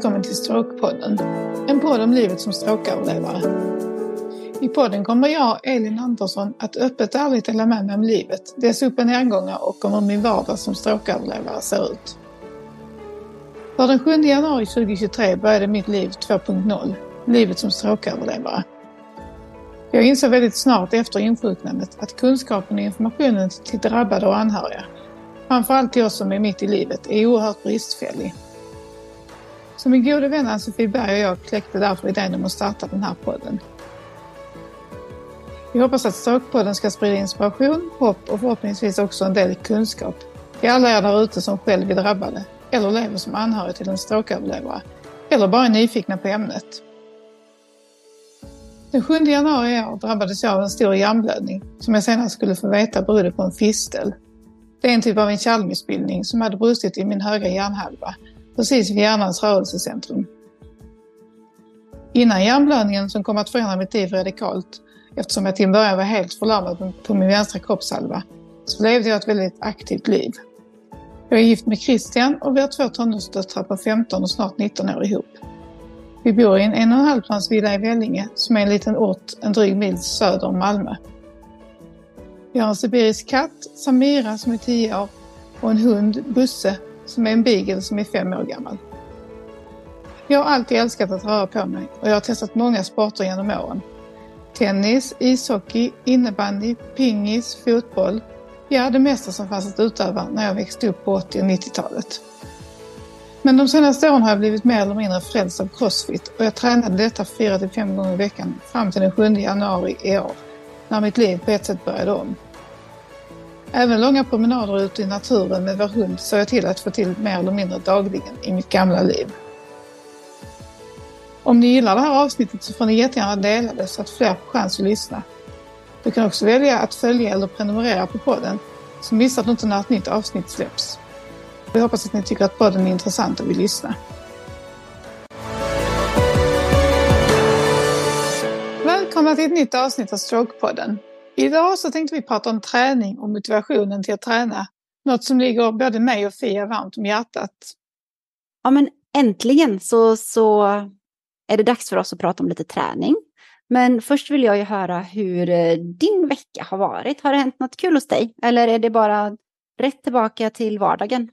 Välkommen till Stråkpodden. En podd om livet som stråköverlevare. I podden kommer jag, Elin Andersson, att öppet och ärligt dela med mig om livet, dess upp och nedgångar och om hur min vardag som stråköverlevare ser ut. För den 7 januari 2023 började mitt liv 2.0, livet som stråköverlevare. Jag insåg väldigt snart efter insjuknandet att kunskapen och informationen till drabbade och anhöriga, framförallt till oss som är mitt i livet, är oerhört bristfällig. Så min gode vän Ann-Sofie Berg och jag kläckte därför idén om att starta den här podden. Vi hoppas att Stråkpodden ska sprida inspiration, hopp och förhoppningsvis också en del kunskap till alla er där ute som själv är drabbade eller lever som anhörig till en stråköverlevare eller bara är nyfikna på ämnet. Den 7 januari i år drabbades jag av en stor hjärnblödning som jag senare skulle få veta berodde på en fistel. Det är en typ av en kärlmissbildning som hade brustit i min högra hjärnhalva precis vid hjärnans rörelsecentrum. Innan hjärnblödningen som kom att förändra mitt liv radikalt, eftersom jag till en början var helt förlamad på min vänstra kroppshalva, så levde jag ett väldigt aktivt liv. Jag är gift med Christian och vi har två tonårsdöttrar på 15 och snart 19 år ihop. Vi bor i en en och en halv plans villa i Vellinge som är en liten ort en dryg mil söder om Malmö. Vi har en sibirisk katt, Samira, som är 10 år och en hund, Busse, som är en beagle som är fem år gammal. Jag har alltid älskat att röra på mig och jag har testat många sporter genom åren. Tennis, ishockey, innebandy, pingis, fotboll. Ja, det mesta som fanns att utöva när jag växte upp på 80 och 90-talet. Men de senaste åren har jag blivit mer eller mindre frälst av crossfit och jag tränade detta 4-5 gånger i veckan fram till den 7 januari i år, när mitt liv på ett sätt började om. Även långa promenader ute i naturen med vår hund såg jag till att få till mer eller mindre dagligen i mitt gamla liv. Om ni gillar det här avsnittet så får ni jättegärna dela det så att fler får chans att lyssna. Du kan också välja att följa eller prenumerera på podden så missar du inte när ett nytt avsnitt släpps. Vi hoppas att ni tycker att podden är intressant och vill lyssna. Välkomna till ett nytt avsnitt av Strokepodden. Idag så tänkte vi prata om träning och motivationen till att träna. Något som ligger både mig och Fia varmt om hjärtat. Ja, men äntligen så, så är det dags för oss att prata om lite träning. Men först vill jag ju höra hur eh, din vecka har varit. Har det hänt något kul hos dig? Eller är det bara rätt tillbaka till vardagen?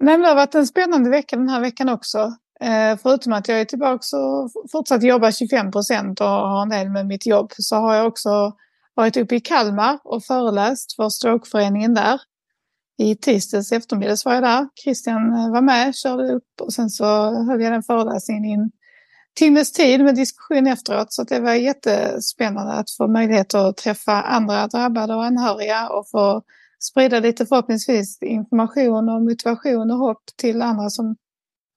Nej, det har varit en spännande vecka den här veckan också. Eh, förutom att jag är tillbaka och fortsatt jobba 25 procent och har en del med mitt jobb så har jag också varit uppe i Kalmar och föreläst för strokeföreningen där. I tisdags eftermiddags var jag där. Christian eh, var med, körde upp och sen så höll jag den föreläsningen i en timmes tid med diskussion efteråt. Så det var jättespännande att få möjlighet att träffa andra drabbade och anhöriga och få sprida lite förhoppningsvis information och motivation och hopp till andra som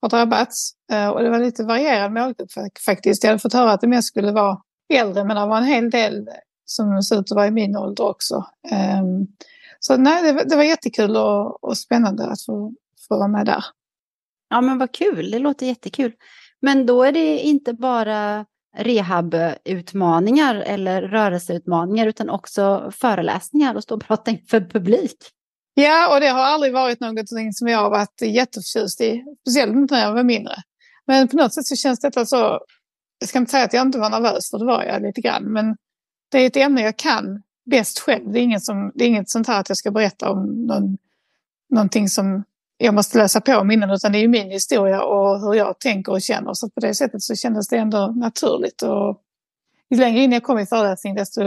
har drabbats. Eh, och det var lite varierad målgrupp faktiskt. Jag hade fått höra att det mest skulle vara äldre men det var en hel del som ser ut att vara i min ålder också. Um, så nej, det, det, var jättekul och, och spännande att få, få vara med där. Ja, men vad kul. Det låter jättekul. Men då är det inte bara rehabutmaningar eller rörelseutmaningar utan också föreläsningar och stå och prata inför publik. Ja, och det har aldrig varit någonting som jag har varit jätteförtjust i. Speciellt inte när jag var mindre. Men på något sätt så känns detta så... Jag ska inte säga att jag inte var nervös, för det var jag lite grann. Men det är ett ämne jag kan bäst själv. Det är inget, som, det är inget sånt här att jag ska berätta om någon, någonting som jag måste läsa på om innan, utan det är ju min historia och hur jag tänker och känner. Så på det sättet så kändes det ändå naturligt. Och ju längre in jag kom i föreläsningen desto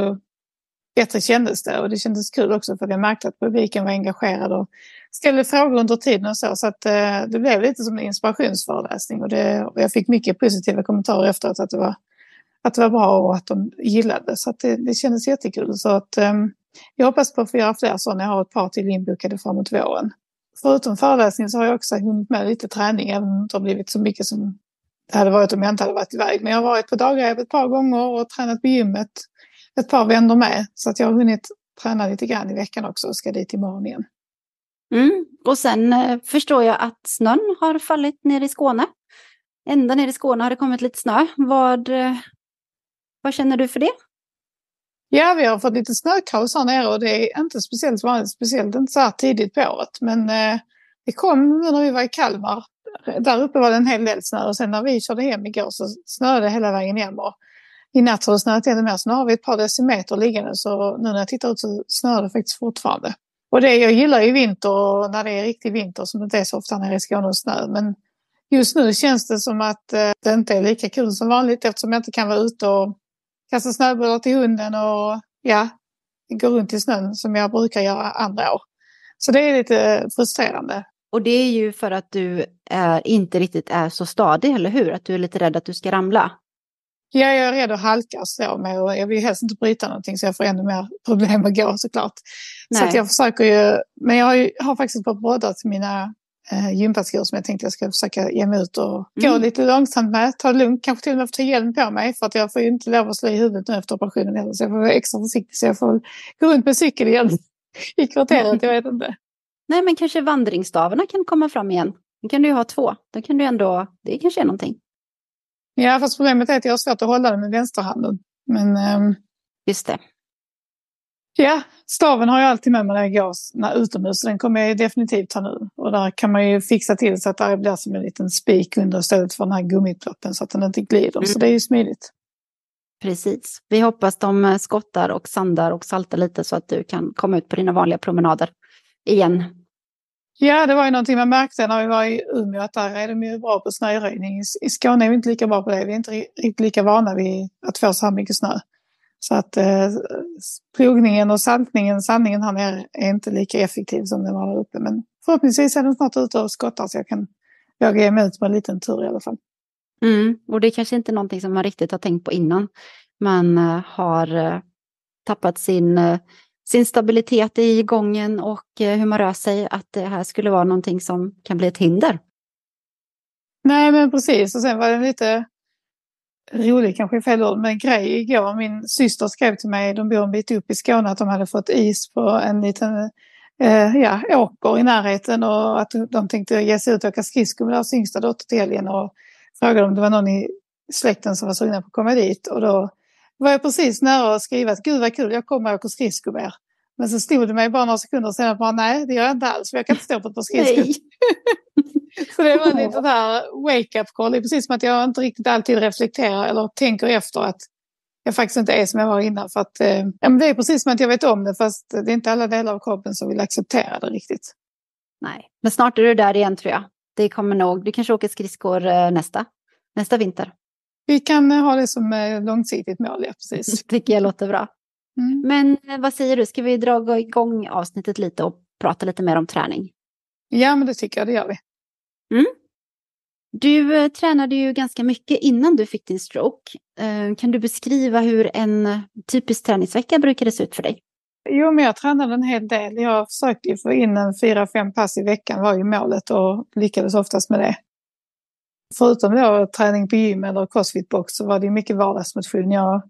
bättre kändes det. Och det kändes kul också för jag märkte att publiken var engagerad och ställde frågor under tiden och så. Så att eh, det blev lite som en inspirationsföreläsning och, det, och jag fick mycket positiva kommentarer efteråt att det var att det var bra och att de gillade. Så att det, det kändes jättekul. Så att, um, jag hoppas på att få göra fler sådana. Jag har ett par till inbokade framåt våren. Förutom föreläsningen så har jag också hunnit med lite träning, även om det inte har blivit så mycket som det hade varit om jag inte hade varit iväg. Men jag har varit på Dagrev ett par gånger och tränat på gymmet ett par vändor med. Så att jag har hunnit träna lite grann i veckan också och ska dit imorgon igen. Mm. Och sen eh, förstår jag att snön har fallit ner i Skåne. Ända ner i Skåne har det kommit lite snö. Vad, eh, vad känner du för det? Ja, vi har fått lite snökaos här nere och det är inte speciellt vanligt, speciellt inte så här tidigt på året. Men eh, det kom nu när vi var i Kalmar där uppe var det en hel del snö och sen när vi körde hem igår så snöade det hela vägen hem. Och I natt har det snöat ännu mer så nu har vi ett par decimeter liggande så nu när jag tittar ut så snöar det faktiskt fortfarande. Och det, jag gillar ju vinter och när det är riktig vinter som det inte är så ofta nere i Skåne och snö. Men just nu känns det som att eh, det inte är lika kul som vanligt eftersom jag inte kan vara ute och kasta snöbollar till hunden och ja, gå runt i snön som jag brukar göra andra år. Så det är lite frustrerande. Och det är ju för att du är, inte riktigt är så stadig, eller hur? Att du är lite rädd att du ska ramla. Ja, jag är rädd att halkas så med och jag vill helst inte bryta någonting så jag får ännu mer problem att gå såklart. Nej. Så att jag försöker ju, men jag har, ju, har faktiskt på broddat mina eh, gympaskor som jag tänkte jag ska försöka ge mig ut och mm. gå lite långsamt med. Ta det lugnt, kanske till och med få ta hjälm på mig för att jag får ju inte lov att slå i huvudet nu efter operationen heller. Så jag får vara extra försiktig så jag får gå runt med cykel igen i kvarteret, jag vet inte. Nej, men kanske vandringsstavarna kan komma fram igen. Då kan du ju ha två. Då kan du ändå, det kanske är någonting. Ja, fast problemet är att jag har svårt att hålla den med vänsterhanden. Men, um... Just det. Ja, staven har jag alltid med mig när jag går när, utomhus. Den kommer jag definitivt ha nu. Och där kan man ju fixa till så att det blir som en liten spik under istället för den här gummiploppen så att den inte glider. Mm. Så det är ju smidigt. Precis. Vi hoppas de skottar och sandar och saltar lite så att du kan komma ut på dina vanliga promenader igen. Ja, det var ju någonting man märkte när vi var i Umeå att där är de ju bra på snöröjning. I Skåne är vi inte lika bra på det. Vi är inte riktigt lika vana vid att få så här mycket snö. Så att eh, plogningen och saltningen, sandningen här nere är inte lika effektiv som den var där uppe. Men förhoppningsvis är den snart ute och skottar så jag kan våga ge mig ut på en liten tur i alla fall. Mm, och det är kanske inte någonting som man riktigt har tänkt på innan. Man uh, har uh, tappat sin, uh, sin stabilitet i gången och hur man rör sig, att det här skulle vara någonting som kan bli ett hinder. Nej, men precis. Och sen var det lite rolig kanske är fel ord, men grej igår. Min syster skrev till mig, de bor en bit upp i Skåne, att de hade fått is på en liten eh, ja, åker i närheten och att de tänkte ge sig ut och åka skridskor med deras yngsta dotter till helgen och frågade om det var någon i släkten som var sugna på att komma dit. Och då var jag precis nära att skriva att gud vad kul, jag kommer och åker skridskor med er. Men så stod det mig bara några sekunder senare bara nej, det gör jag inte alls, för jag kan inte stå på ett par skridskor. så det var lite här wake-up call. Det är precis som att jag inte riktigt alltid reflekterar eller tänker efter att jag faktiskt inte är som jag var innan. För att, eh, det är precis som att jag vet om det fast det är inte alla delar av kroppen som vill acceptera det riktigt. Nej, men snart är du där igen tror jag. Det kommer nog, du kanske åker skridskor eh, nästa, nästa vinter. Vi kan eh, ha det som eh, långsiktigt mål, ja precis. tycker jag låter bra. Mm. Men vad säger du, ska vi dra igång avsnittet lite och prata lite mer om träning? Ja, men det tycker jag, det gör vi. Mm. Du eh, tränade ju ganska mycket innan du fick din stroke. Eh, kan du beskriva hur en typisk träningsvecka brukade se ut för dig? Jo, men jag tränade en hel del. Jag försökte få in en fyra, fem pass i veckan var ju målet och lyckades oftast med det. Förutom då träning på gym eller crossfitbox så var det mycket vardagsmotion. Jag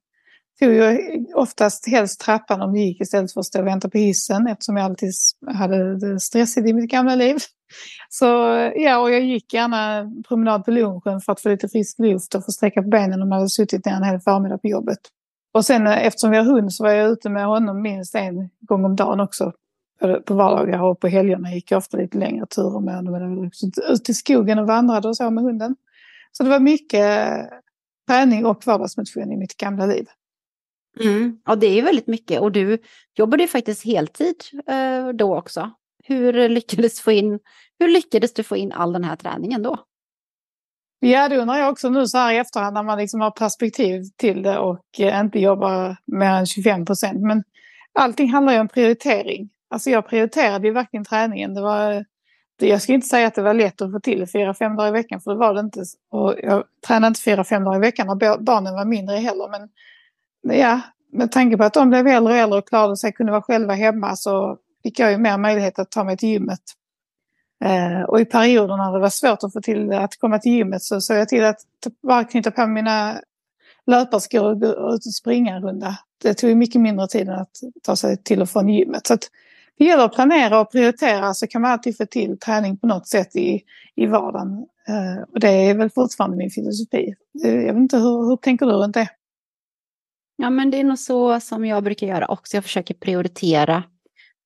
tog ju oftast helst trappan om det gick istället för att stå och vänta på hissen eftersom jag alltid hade det stressigt i mitt gamla liv. Så ja, och jag gick gärna promenad på lunchen för att få lite frisk luft och få sträcka på benen om jag hade suttit ner en hel förmiddag på jobbet. Och sen eh, eftersom vi har hund så var jag ute med honom minst en gång om dagen också. På vardagar och på helgerna gick jag ofta lite längre turer med honom. Ut i skogen och vandrade och så med hunden. Så det var mycket eh, träning och vardagsmotion i mitt gamla liv. Mm. Ja, det är väldigt mycket. Och du jobbade ju faktiskt heltid eh, då också. Hur lyckades, få in, hur lyckades du få in all den här träningen då? Ja, det undrar jag också nu så här i efterhand när man liksom har perspektiv till det och eh, inte jobbar mer än 25 procent. Men allting handlar ju om prioritering. Alltså jag prioriterade ju verkligen träningen. Det var, jag ska inte säga att det var lätt att få till fyra, fem dagar i veckan för det var det inte. Och jag tränade inte fyra, fem dagar i veckan när barnen var mindre heller. Men ja, med tanke på att de blev äldre och äldre och klarade sig, kunde vara själva hemma så fick jag ju mer möjlighet att ta mig till gymmet. Eh, och i perioder när det var svårt att få till att komma till gymmet så såg jag till att bara knyta på mina löparskor och gå ut och springa en runda. Det tog mycket mindre tid än att ta sig till och från gymmet. Så det gäller att planera och prioritera så kan man alltid få till träning på något sätt i, i vardagen. Eh, och det är väl fortfarande min filosofi. Eh, jag vet inte, hur, hur tänker du runt det? Ja, men det är nog så som jag brukar göra också. Jag försöker prioritera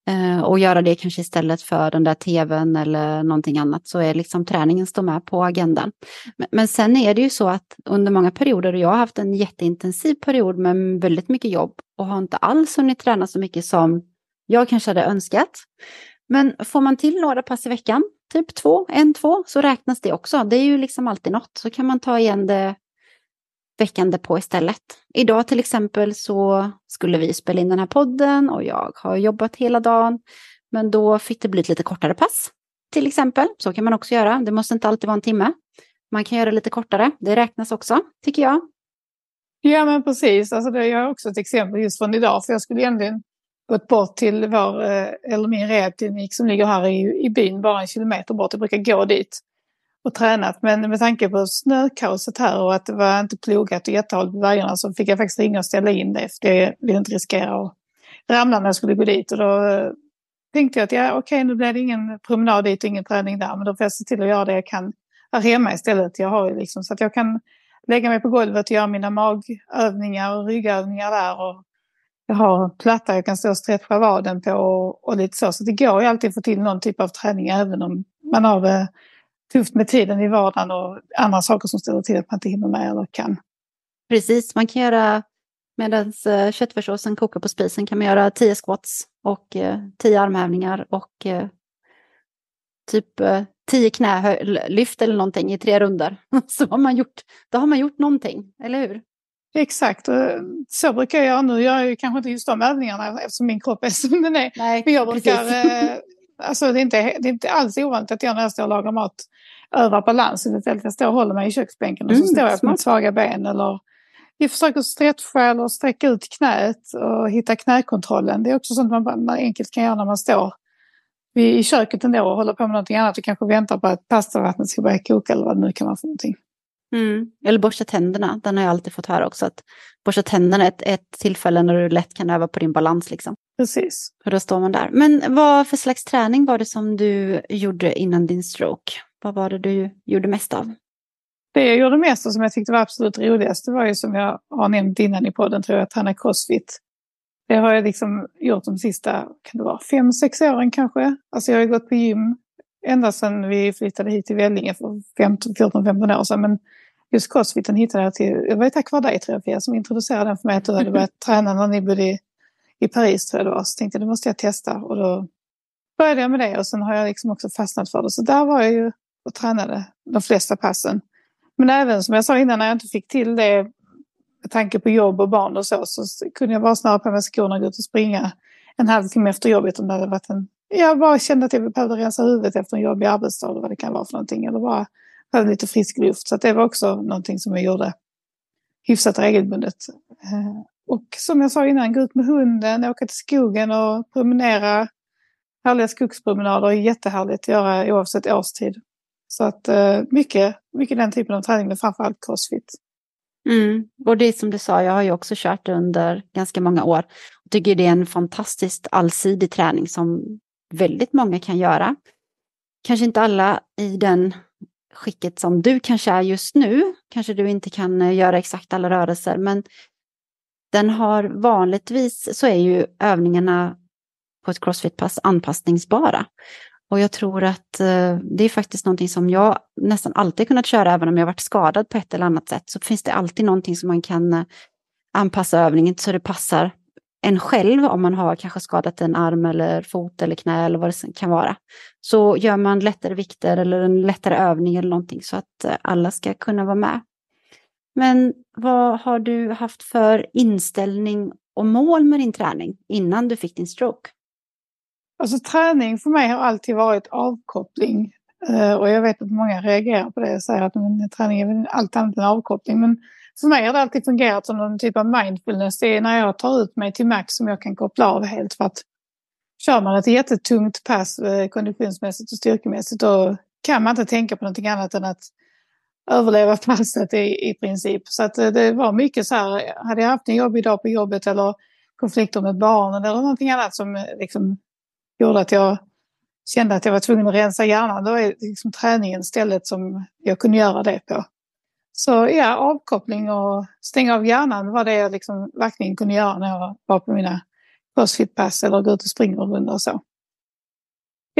eh, och göra det kanske istället för den där tvn eller någonting annat så är liksom träningen står med på agendan. Men, men sen är det ju så att under många perioder, och jag har haft en jätteintensiv period med väldigt mycket jobb och har inte alls hunnit träna så mycket som jag kanske hade önskat. Men får man till några pass i veckan, typ två, en, två, så räknas det också. Det är ju liksom alltid något. Så kan man ta igen det veckan därpå istället. Idag till exempel så skulle vi spela in den här podden och jag har jobbat hela dagen. Men då fick det bli ett lite kortare pass. Till exempel, så kan man också göra. Det måste inte alltid vara en timme. Man kan göra det lite kortare. Det räknas också, tycker jag. Ja, men precis. Alltså det är också ett exempel just från idag. För jag skulle egentligen gått bort till vår, eh, eller min rehabklinik som ligger här i, i byn, bara en kilometer bort. Jag brukar gå dit och tränat. Men med tanke på snökaoset här och att det var inte plogat och jättehalt på vägarna så fick jag faktiskt ringa och ställa in det. För jag ville inte riskera att ramla när jag skulle gå dit. Och då eh, tänkte jag att ja, okej, nu blir det ingen promenad dit och ingen träning där. Men då får jag se till att göra det jag kan här hemma istället. Jag har ju liksom så att jag kan lägga mig på golvet och göra mina magövningar och ryggövningar där. Och jag har platta jag kan stå och stretcha vaden på och, och lite så. Så det går ju alltid att få till någon typ av träning även om man har det tufft med tiden i vardagen och andra saker som ställer till att man inte hinner med eller kan. Precis, man kan göra medan eh, köttfärssåsen kokar på spisen kan man göra 10 squats och 10 eh, armhävningar och eh, typ 10 knälyft eller någonting i tre runder. Så har man gjort, då har man gjort någonting, eller hur? Exakt, så brukar jag göra nu. Jag gör ju kanske inte just de övningarna eftersom min kropp är som den är. Nej, Men jag brukar, alltså det är, inte, det är inte alls ovanligt att jag när jag står och lagar mat övar balansen istället. Jag står och håller mig i köksbänken och så mm, står jag på mitt svaga ben eller vi försöker stretcha eller sträcka ut knät och hitta knäkontrollen. Det är också sånt man, enkelt kan göra när man står i köket ändå och håller på med någonting annat och kanske väntar på att pastavattnet ska börja koka eller vad det nu kan vara för någonting. Mm. Eller borsta tänderna, den har jag alltid fått höra också. Att borsta tänderna är ett, ett tillfälle när du lätt kan öva på din balans. Liksom. Precis. För då står man där. Men vad för slags träning var det som du gjorde innan din stroke? Vad var det du gjorde mest av? Det jag gjorde mest och som jag tyckte var absolut roligast, det var ju som jag har nämnt innan i podden, tror jag, att träna crossfit. Det har jag liksom gjort de sista, kan det vara, fem, sex åren kanske. Alltså jag har gått på gym ända sedan vi flyttade hit till Vellinge för 14-15 år sedan. Men just crossfiten hittade jag till, det var tack vare dig tror jag Pia som introducerade den för mig. Att du hade börjat träna när ni bodde i, i Paris tror jag det var. Så tänkte jag det måste jag testa och då började jag med det och sen har jag liksom också fastnat för det. Så där var jag ju och tränade de flesta passen. Men även som jag sa innan när jag inte fick till det med tanke på jobb och barn och så, så kunde jag bara snöra på mig skorna och gå ut och springa en halvtimme efter jobbet om det hade varit en... Jag bara kände att jag behövde rensa huvudet efter en jobbig arbetsdag eller vad det kan vara för någonting. Eller bara hade lite frisk luft. Så det var också någonting som jag gjorde hyfsat regelbundet. Eh, och som jag sa innan, gå ut med hunden, åka till skogen och promenera. Härliga skogspromenader är jättehärligt att göra oavsett årstid. Så att eh, mycket, mycket den typen av träning, men framförallt crossfit. Mm. Och det är som du sa, jag har ju också kört under ganska många år. Jag tycker det är en fantastiskt allsidig träning som väldigt många kan göra. Kanske inte alla i den skicket som du kanske är just nu. Kanske du inte kan eh, göra exakt alla rörelser, men den har vanligtvis så är ju övningarna på ett crossfit-pass anpassningsbara. Och jag tror att eh, det är faktiskt någonting som jag nästan alltid kunnat köra, även om jag varit skadad på ett eller annat sätt. Så finns det alltid någonting som man kan eh, anpassa övningen så det passar en själv om man har kanske skadat en arm eller fot eller knä eller vad det kan vara. Så gör man lättare vikter eller en lättare övning eller någonting så att eh, alla ska kunna vara med. Men vad har du haft för inställning och mål med din träning innan du fick din stroke? Alltså träning för mig har alltid varit avkoppling. Eh, och jag vet att många reagerar på det och säger att men, träning är allt annat än avkoppling. Men för mig har det alltid fungerat som någon typ av mindfulness. Det är när jag tar ut mig till max som jag kan koppla av helt. För att kör man ett jättetungt pass eh, konditionsmässigt och styrkemässigt då kan man inte tänka på någonting annat än att överleva passet i, i princip. Så att eh, det var mycket så här, hade jag haft en jobbig dag på jobbet eller konflikter med barnen eller någonting annat som liksom gjorde att jag kände att jag var tvungen att rensa hjärnan. Då är liksom träningen stället som jag kunde göra det på. Så ja, avkoppling och stänga av hjärnan var det jag liksom verkligen kunde göra när jag var på mina crossfitpass eller gå ut och springa runt och så.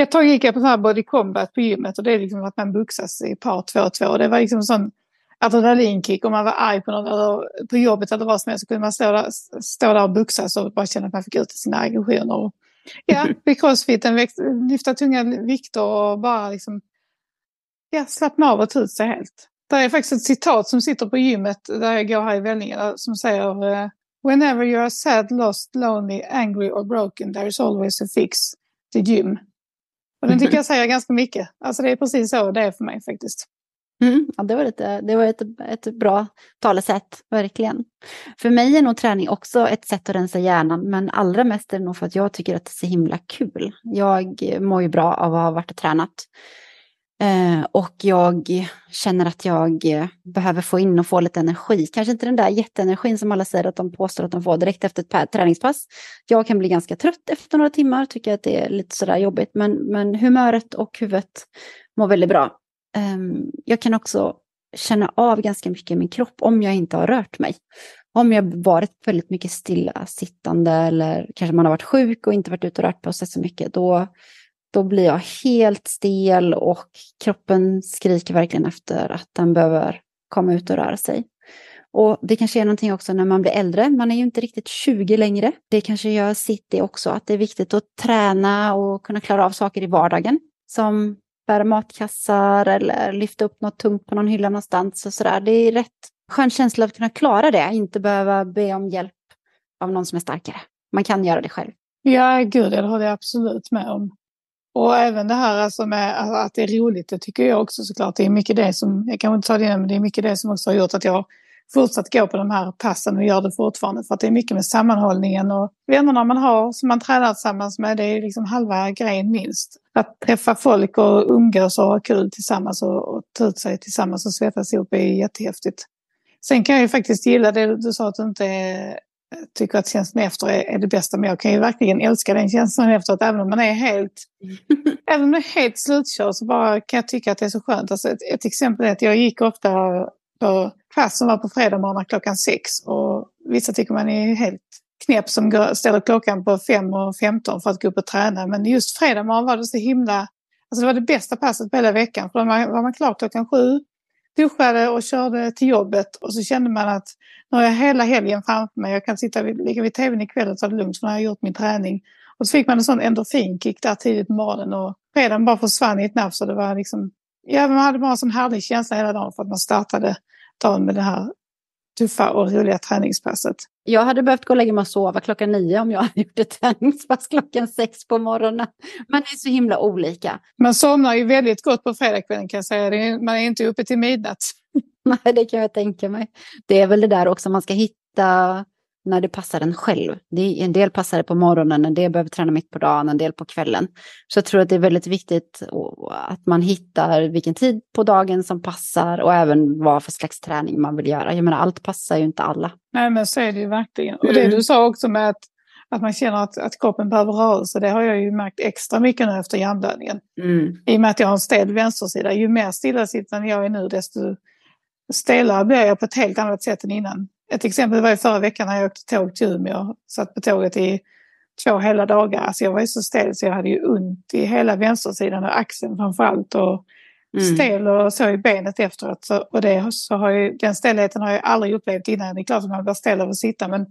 Ett tag gick jag på sån här body combat på gymmet och det är liksom att man boxas i par två och två. Det var liksom en sån adrenalinkick. Om man var arg på någon eller på jobbet eller vad som helst så kunde man stå där, stå där och boxas och bara känna att man fick ut sina aggressioner. Ja, vid crossfiten lyfta tunga vikter och bara liksom ja, slappna av och ta ut sig helt. Det är faktiskt ett citat som sitter på gymmet där jag går här i Vellinge som säger eh, Whenever you are sad, lost, lonely, angry or broken there is always a fix. The gym. Och den tycker jag säger ganska mycket. Alltså det är precis så det är för mig faktiskt. Mm, ja, det var, lite, det var ett, ett bra talesätt, verkligen. För mig är nog träning också ett sätt att rensa hjärnan, men allra mest är det nog för att jag tycker att det är så himla kul. Jag mår ju bra av att ha varit och tränat. Eh, och jag känner att jag behöver få in och få lite energi. Kanske inte den där jätteenergin som alla säger att de påstår att de får direkt efter ett träningspass. Jag kan bli ganska trött efter några timmar, tycker att det är lite sådär jobbigt. Men, men humöret och huvudet mår väldigt bra. Ehm, jag kan också känna av ganska mycket i min kropp om jag inte har rört mig. Om jag varit väldigt mycket stillasittande eller kanske man har varit sjuk och inte varit ute och rört på sig så mycket, då då blir jag helt stel och kroppen skriker verkligen efter att den behöver komma ut och röra sig. Och det kanske är någonting också när man blir äldre. Man är ju inte riktigt 20 längre. Det kanske gör sitt det också, att det är viktigt att träna och kunna klara av saker i vardagen. Som bära matkassar eller lyfta upp något tungt på någon hylla någonstans och sådär. Det är rätt skön känsla att kunna klara det, inte behöva be om hjälp av någon som är starkare. Man kan göra det själv. Ja, gud, det håller jag absolut med om. Och även det här alltså med att det är roligt, det tycker jag också såklart. Det är mycket det som, jag kan inte ta det men det är mycket det som också har gjort att jag fortsatt gå på de här passen och gör det fortfarande. För att det är mycket med sammanhållningen och vännerna man har som man tränar tillsammans med. Det är liksom halva grejen minst. Att träffa folk och umgås och ha kul tillsammans och, och ta ut sig tillsammans och svettas ihop är jättehäftigt. Sen kan jag ju faktiskt gilla det du sa att du inte är tycker att känslan efter är, det bästa. Men jag kan ju verkligen älska den känslan efteråt. Även om man är helt, även om man är helt slutkörd så bara kan jag tycka att det är så skönt. Alltså ett, ett exempel är att jag gick ofta på pass som var på fredag morgon klockan sex. Och vissa tycker man är helt knäpp som ställer klockan på fem och 15 för att gå upp och träna. Men just fredag morgon var det så himla... Alltså det var det bästa passet på hela veckan. För då var man klar klockan sju duschade och körde till jobbet och så kände man att nu har jag hela helgen framför mig. Jag kan sitta vid, ligga vid tvn ikväll och ta det lugnt för nu har jag gjort min träning. Och så fick man en sån endorfinkick där tidigt på morgonen och fredagen bara försvann i ett nafs. och det var liksom, ja, man hade bara en sån härlig känsla hela dagen för att man startade dagen med det här tuffa och roliga träningspasset. Jag hade behövt gå och lägga mig och sova klockan nio om jag hade gjort ett träningspass klockan sex på morgonen. Man är så himla olika. Man somnar ju väldigt gott på fredagskvällen kan jag säga. Man är inte uppe till midnatt. Nej, det kan jag tänka mig. Det är väl det där också, man ska hitta när det passar en själv. Det är, en del passar det på morgonen, en del behöver träna mitt på dagen, en del på kvällen. Så jag tror att det är väldigt viktigt att man hittar vilken tid på dagen som passar och även vad för slags träning man vill göra. Jag menar, allt passar ju inte alla. Nej, men så är det ju verkligen. Och det mm. du sa också med att, att man känner att, att kroppen behöver rörelse, det har jag ju märkt extra mycket nu efter hjärnblödningen. Mm. I och med att jag har en stel vänstersida. Ju mer stillasittande jag är nu, desto stelare blir jag på ett helt annat sätt än innan. Ett exempel var ju förra veckan när jag åkte tåg till Umeå. Satt på tåget i två hela dagar. Alltså jag var ju så stel så jag hade ju ont i hela vänstersidan och axeln framförallt. Och mm. stel och så i benet efteråt. Så, och det, så har ju, den stelheten har jag aldrig upplevt innan. Det är klart att man blir stel av att sitta men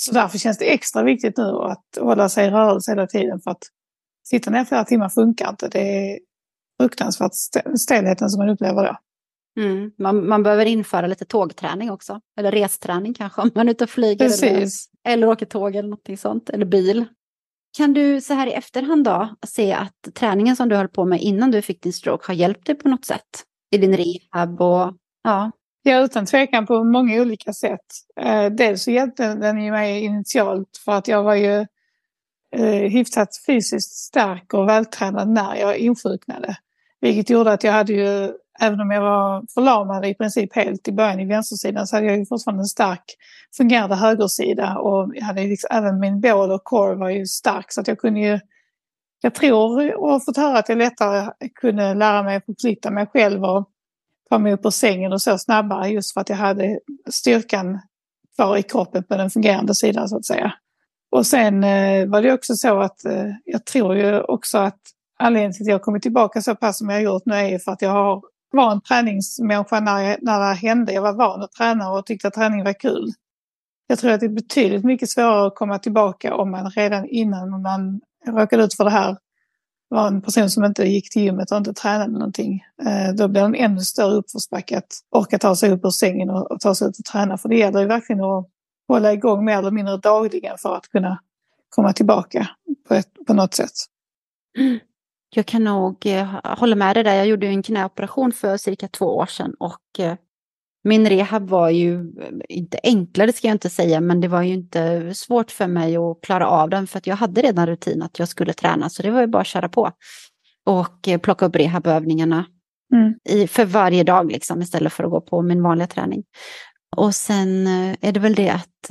så därför känns det extra viktigt nu att hålla sig i rörelse hela tiden. För att sitta ner flera timmar funkar inte. Det är fruktansvärt stelheten som man upplever då. Mm. Man, man behöver införa lite tågträning också. Eller resträning kanske om man är ute och flyger. Eller, eller åker tåg eller någonting sånt. Eller bil. Kan du så här i efterhand då se att träningen som du höll på med innan du fick din stroke har hjälpt dig på något sätt? I din rehab och ja. Ja, utan tvekan på många olika sätt. Eh, dels så hjälpte den ju mig initialt för att jag var ju eh, hyfsat fysiskt stark och vältränad när jag insjuknade. Vilket gjorde att jag hade ju även om jag var förlamad i princip helt i början i vänstersidan så hade jag ju fortfarande en stark fungerande högersida och jag hade liksom, även min bål och core var ju stark så att jag kunde ju jag tror och har fått höra att jag lättare kunde lära mig att förflytta mig själv och ta mig upp ur sängen och så snabbare just för att jag hade styrkan kvar i kroppen på den fungerande sidan så att säga. Och sen eh, var det också så att eh, jag tror ju också att anledningen till att jag kommit tillbaka så pass som jag gjort nu är för att jag har, var en träningsmänniska när, jag, när det hände. Jag var van att träna och tyckte att träning var kul. Jag tror att det är betydligt mycket svårare att komma tillbaka om man redan innan man råkade ut för det här var en person som inte gick till gymmet och inte tränade någonting. Eh, då blir det en ännu större uppförsbacke att orka ta sig upp ur sängen och, och ta sig ut och träna. För det gäller ju verkligen att hålla igång mer eller mindre dagligen för att kunna komma tillbaka på, ett, på något sätt. Mm. Jag kan nog eh, hålla med dig där. Jag gjorde en knäoperation för cirka två år sedan och eh, min rehab var ju eh, inte enklare ska jag inte säga, men det var ju inte svårt för mig att klara av den för att jag hade redan rutin att jag skulle träna, så det var ju bara att köra på och plocka upp rehabövningarna mm. i, för varje dag liksom, istället för att gå på min vanliga träning. Och sen är det väl det att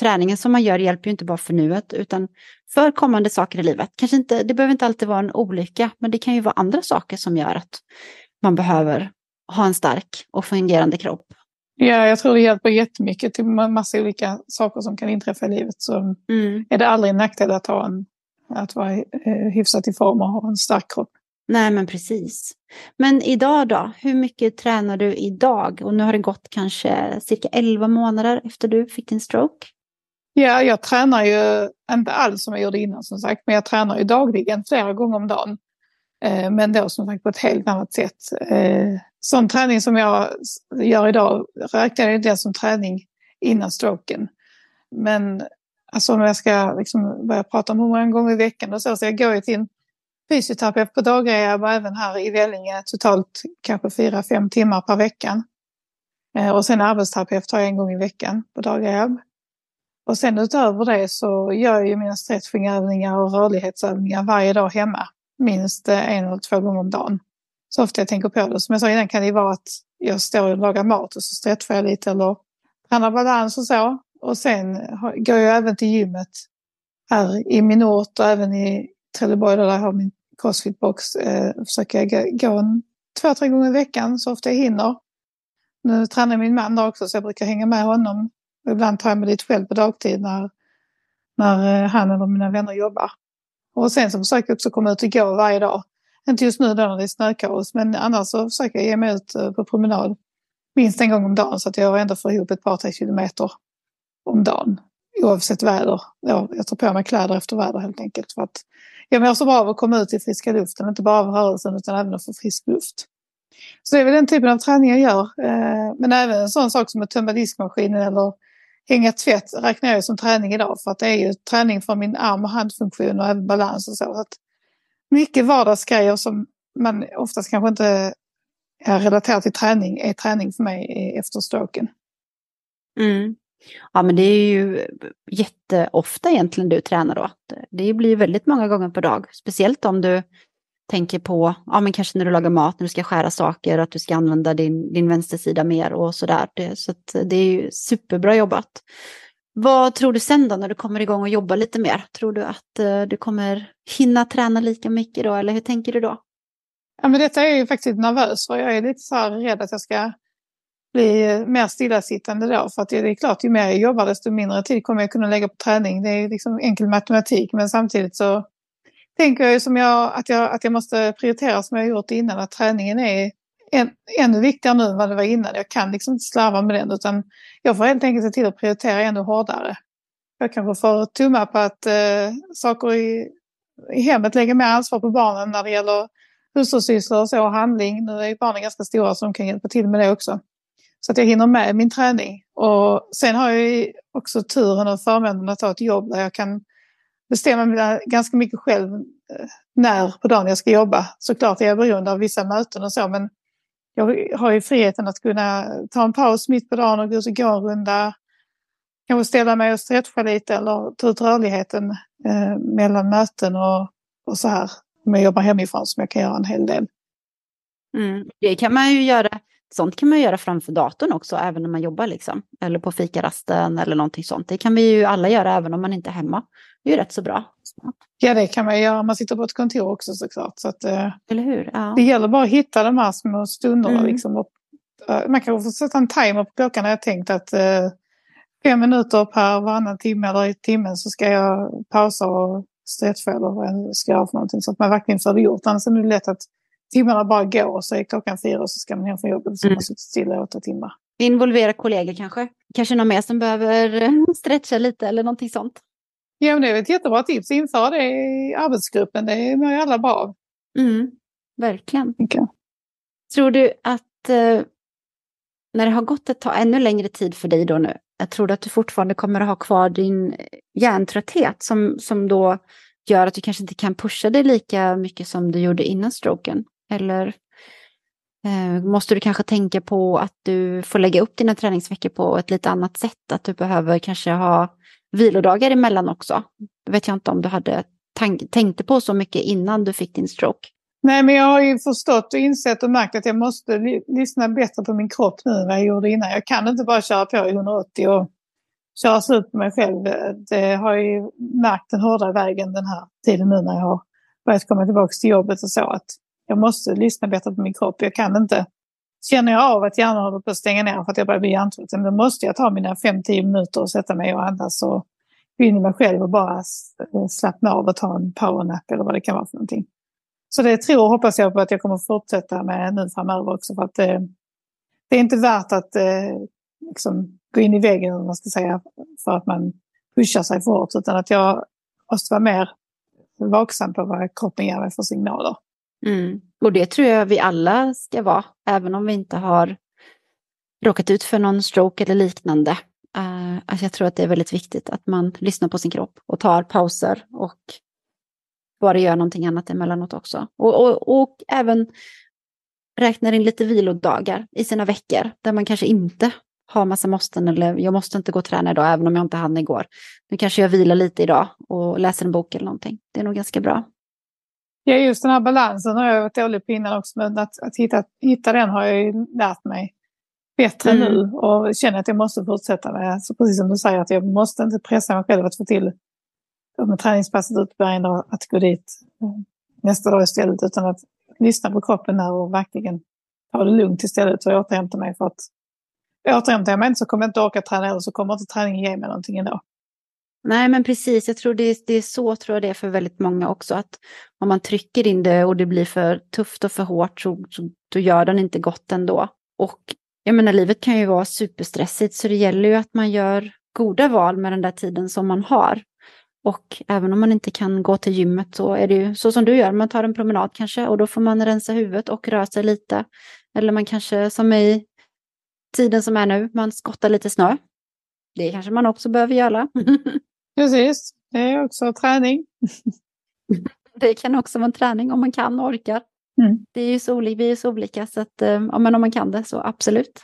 träningen som man gör hjälper ju inte bara för nuet utan för kommande saker i livet. Kanske inte, det behöver inte alltid vara en olycka, men det kan ju vara andra saker som gör att man behöver ha en stark och fungerande kropp. Ja, jag tror det hjälper jättemycket till massa olika saker som kan inträffa i livet. Så mm. är det aldrig en nackdel att, ha en, att vara eh, hyfsat i form och ha en stark kropp. Nej, men precis. Men idag då? Hur mycket tränar du idag? Och nu har det gått kanske cirka 11 månader efter du fick din stroke. Ja, jag tränar ju inte alls som jag gjorde innan som sagt, men jag tränar ju dagligen flera gånger om dagen. Eh, men då som sagt på ett helt annat sätt. Eh, sån träning som jag gör idag räknar jag inte som träning innan stroken. Men alltså om jag ska liksom börja prata om hur många gånger i veckan och så, så jag går ju till en fysioterapeut på dagrehab och även här i Vellinge totalt kanske fyra, fem timmar per vecka. Eh, och sen arbetsterapeut har jag en gång i veckan på dagrehab. Och sen utöver det så gör jag ju mina stretchingövningar och rörlighetsövningar varje dag hemma. Minst eh, en eller två gånger om dagen så ofta jag tänker på det. Som jag sa innan kan det vara att jag står och lagar mat och så stretchar jag lite eller tränar balans och så. Och sen går jag även till gymmet här i min ort och även i Trelleborg där jag har min crossfitbox. Eh, försöker jag gå en, två, tre gånger i veckan så ofta jag hinner. Nu tränar min man där också så jag brukar hänga med honom. Och ibland tar jag mig dit själv på dagtid när, när eh, han eller mina vänner jobbar. Och sen så försöker jag också komma ut och gå varje dag. Inte just nu då när det är snökaos, men annars så försöker jag ge mig ut eh, på promenad minst en gång om dagen så att jag ändå får ihop ett par, tre kilometer om dagen. Oavsett väder. Ja, jag tar på mig kläder efter väder helt enkelt. För att jag mår så bra av att komma ut i friska luften, inte bara av rörelsen utan även att få frisk luft. Så det är väl den typen av träning jag gör. Eh, men även en sån sak som att tömma diskmaskinen eller hänga tvätt räknar jag som träning idag för att det är ju träning för min arm och handfunktion och även balans och så. så mycket vardagsgrejer som man oftast kanske inte är relaterat till träning är träning för mig efter stroken. Mm. Ja men det är ju jätteofta egentligen du tränar då. Det blir väldigt många gånger per dag. Speciellt om du tänker på, ja men kanske när du lagar mat, när du ska skära saker, att du ska använda din, din vänstersida mer och sådär. Det, så det är ju superbra jobbat. Vad tror du sen då när du kommer igång och jobbar lite mer? Tror du att uh, du kommer hinna träna lika mycket då eller hur tänker du då? Ja, men detta är jag ju faktiskt nervös för. Jag är lite så här rädd att jag ska bli mer stillasittande då. För att det är klart, ju mer jag jobbar desto mindre tid kommer jag kunna lägga på träning. Det är liksom enkel matematik men samtidigt så tänker jag ju som jag att, jag att jag måste prioritera som jag har gjort innan. Att träningen är än, ännu viktigare nu än vad det var innan. Jag kan liksom inte slarva med den utan jag får helt enkelt se till att prioritera ännu hårdare. Jag kanske får tumma på att eh, saker i, i hemmet lägger mer ansvar på barnen när det gäller hushållssysslor och så, och handling. Nu är ju barnen ganska stora så de kan hjälpa till med det också. Så att jag hinner med min träning. Och sen har jag också turen och förmånen att ha ett jobb där jag kan bestämma ganska mycket själv eh, när på dagen jag ska jobba. Såklart är jag beroende av vissa möten och så men jag har ju friheten att kunna ta en paus mitt på dagen och gå ut och gå en runda. Kanske ställa mig och stretcha lite eller ta ut rörligheten eh, mellan möten och, och så här. Om jag jobbar hemifrån som jag kan göra en hel del. Mm. Det kan man ju göra. Sånt kan man göra framför datorn också, även när man jobbar liksom. Eller på fikarasten eller någonting sånt. Det kan vi ju alla göra även om man inte är hemma. Det är ju rätt så bra. Ja, det kan man göra. Man sitter på ett kontor också såklart. Så att, eh, Eller hur? Ja. Det gäller bara att hitta de här små stunderna. Mm. Liksom, och, uh, man kan få sätta en timer på klockan. Jag tänkt att uh, fem minuter per varannan timme eller i timmen så ska jag pausa och stretcha eller vad jag ska göra för någonting. Så att man verkligen får det gjort. Annars är det lätt att timmarna bara går och så är klockan fyra och så ska man hem från jobbet och så har man suttit stilla i åtta timmar. Involvera kollegor kanske? Kanske någon mer som behöver stretcha lite eller någonting sånt? Ja, men det är ett jättebra tips. Införa det i arbetsgruppen. Det mår ju alla bra av. Mm, verkligen. Okay. Tror du att eh, när det har gått ett tag, ännu längre tid för dig då nu, jag tror att du fortfarande kommer att ha kvar din hjärntrötthet som, som då gör att du kanske inte kan pusha dig lika mycket som du gjorde innan stroken? Eller eh, måste du kanske tänka på att du får lägga upp dina träningsveckor på ett lite annat sätt? Att du behöver kanske ha vilodagar emellan också? Det vet jag inte om du hade tänkte på så mycket innan du fick din stroke. Nej, men jag har ju förstått och insett och märkt att jag måste lyssna bättre på min kropp nu än vad jag gjorde innan. Jag kan inte bara köra på i 180 och köra slut på mig själv. Det har jag ju märkt den hårda vägen den här tiden nu när jag har börjat komma tillbaka till jobbet och så. Att jag måste lyssna bättre på min kropp. Jag kan inte, känner jag av att hjärnan håller på att stänga ner för att jag börjar bli hjärntrött, då måste jag ta mina 5-10 minuter och sätta mig och andas och gå in i mig själv och bara eh, slappna av och ta en powernap eller vad det kan vara för någonting. Så det tror och hoppas jag på att jag kommer fortsätta med nu framöver också. För att det, eh, det är inte värt att eh, liksom, gå in i väggen, om man ska säga, för att man pushar sig för hårt. Utan att jag måste vara mer vaksam på vad kroppen ger mig för signaler. Mm. Och det tror jag vi alla ska vara, även om vi inte har råkat ut för någon stroke eller liknande. Uh, alltså jag tror att det är väldigt viktigt att man lyssnar på sin kropp och tar pauser och bara gör någonting annat emellanåt också. Och, och, och även räknar in lite vilodagar i sina veckor där man kanske inte har massa måsten eller jag måste inte gå och träna idag även om jag inte hann igår. Nu kanske jag vilar lite idag och läser en bok eller någonting. Det är nog ganska bra. Ja, just den här balansen har jag varit dålig på innan också, men att, att hitta, hitta den har jag ju lärt mig bättre mm. nu och känner att jag måste fortsätta med. Så precis som du säger, att jag måste inte pressa mig själv att få till med träningspasset utbär en dag att gå dit nästa dag istället utan att lyssna på kroppen där och verkligen ta det lugnt istället och återhämta mig för att återhämtar jag mig inte så kommer jag inte orka träna eller så kommer inte träningen ge mig någonting ändå. Nej men precis, jag tror det är, det är så tror jag det är för väldigt många också att om man trycker in det och det blir för tufft och för hårt så, så då gör den inte gott ändå. Och jag menar livet kan ju vara superstressigt så det gäller ju att man gör goda val med den där tiden som man har. Och även om man inte kan gå till gymmet så är det ju så som du gör, man tar en promenad kanske och då får man rensa huvudet och röra sig lite. Eller man kanske som i tiden som är nu, man skottar lite snö. Det kanske man också behöver göra. Precis, det är också träning. det kan också vara en träning om man kan och orkar. Mm. Det är ju så olika, vi är så olika så att eh, ja, men om man kan det så absolut.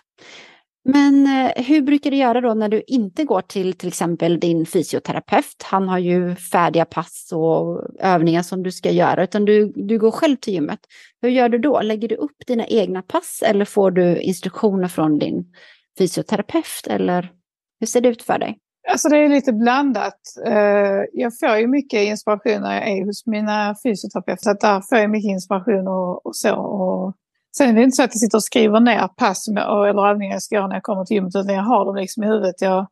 Men eh, hur brukar du göra då när du inte går till till exempel din fysioterapeut? Han har ju färdiga pass och övningar som du ska göra, utan du, du går själv till gymmet. Hur gör du då? Lägger du upp dina egna pass eller får du instruktioner från din fysioterapeut? Eller hur ser det ut för dig? Alltså det är lite blandat. Eh, jag får ju mycket inspiration när jag är hos mina fysioterapeuter. Så där får jag mycket inspiration och, och så. Och Sen är det inte så att jag sitter och skriver ner pass eller övningar jag ska göra när jag kommer till gymmet, utan jag har dem liksom i huvudet. Jag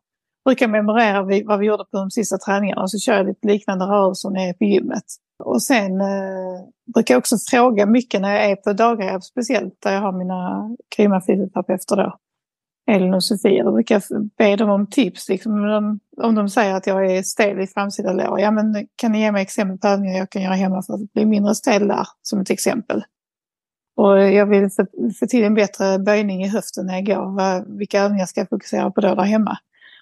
brukar memorera vad vi gjorde på de sista träningarna och så kör jag lite liknande rörelser när jag är på gymmet. Och sen eh, brukar jag också fråga mycket när jag är på dagrehab, speciellt där jag har mina grymma fysioterapeuter då. Elin och Sofia, då brukar jag be dem om tips. Liksom, om, de, om de säger att jag är stel i framsida lår, ja men kan ni ge mig exempel på övningar jag kan göra hemma för att bli mindre stel där, som ett exempel. Och jag vill få till en bättre böjning i höften när jag går. Vilka övningar ska jag fokusera på då där hemma?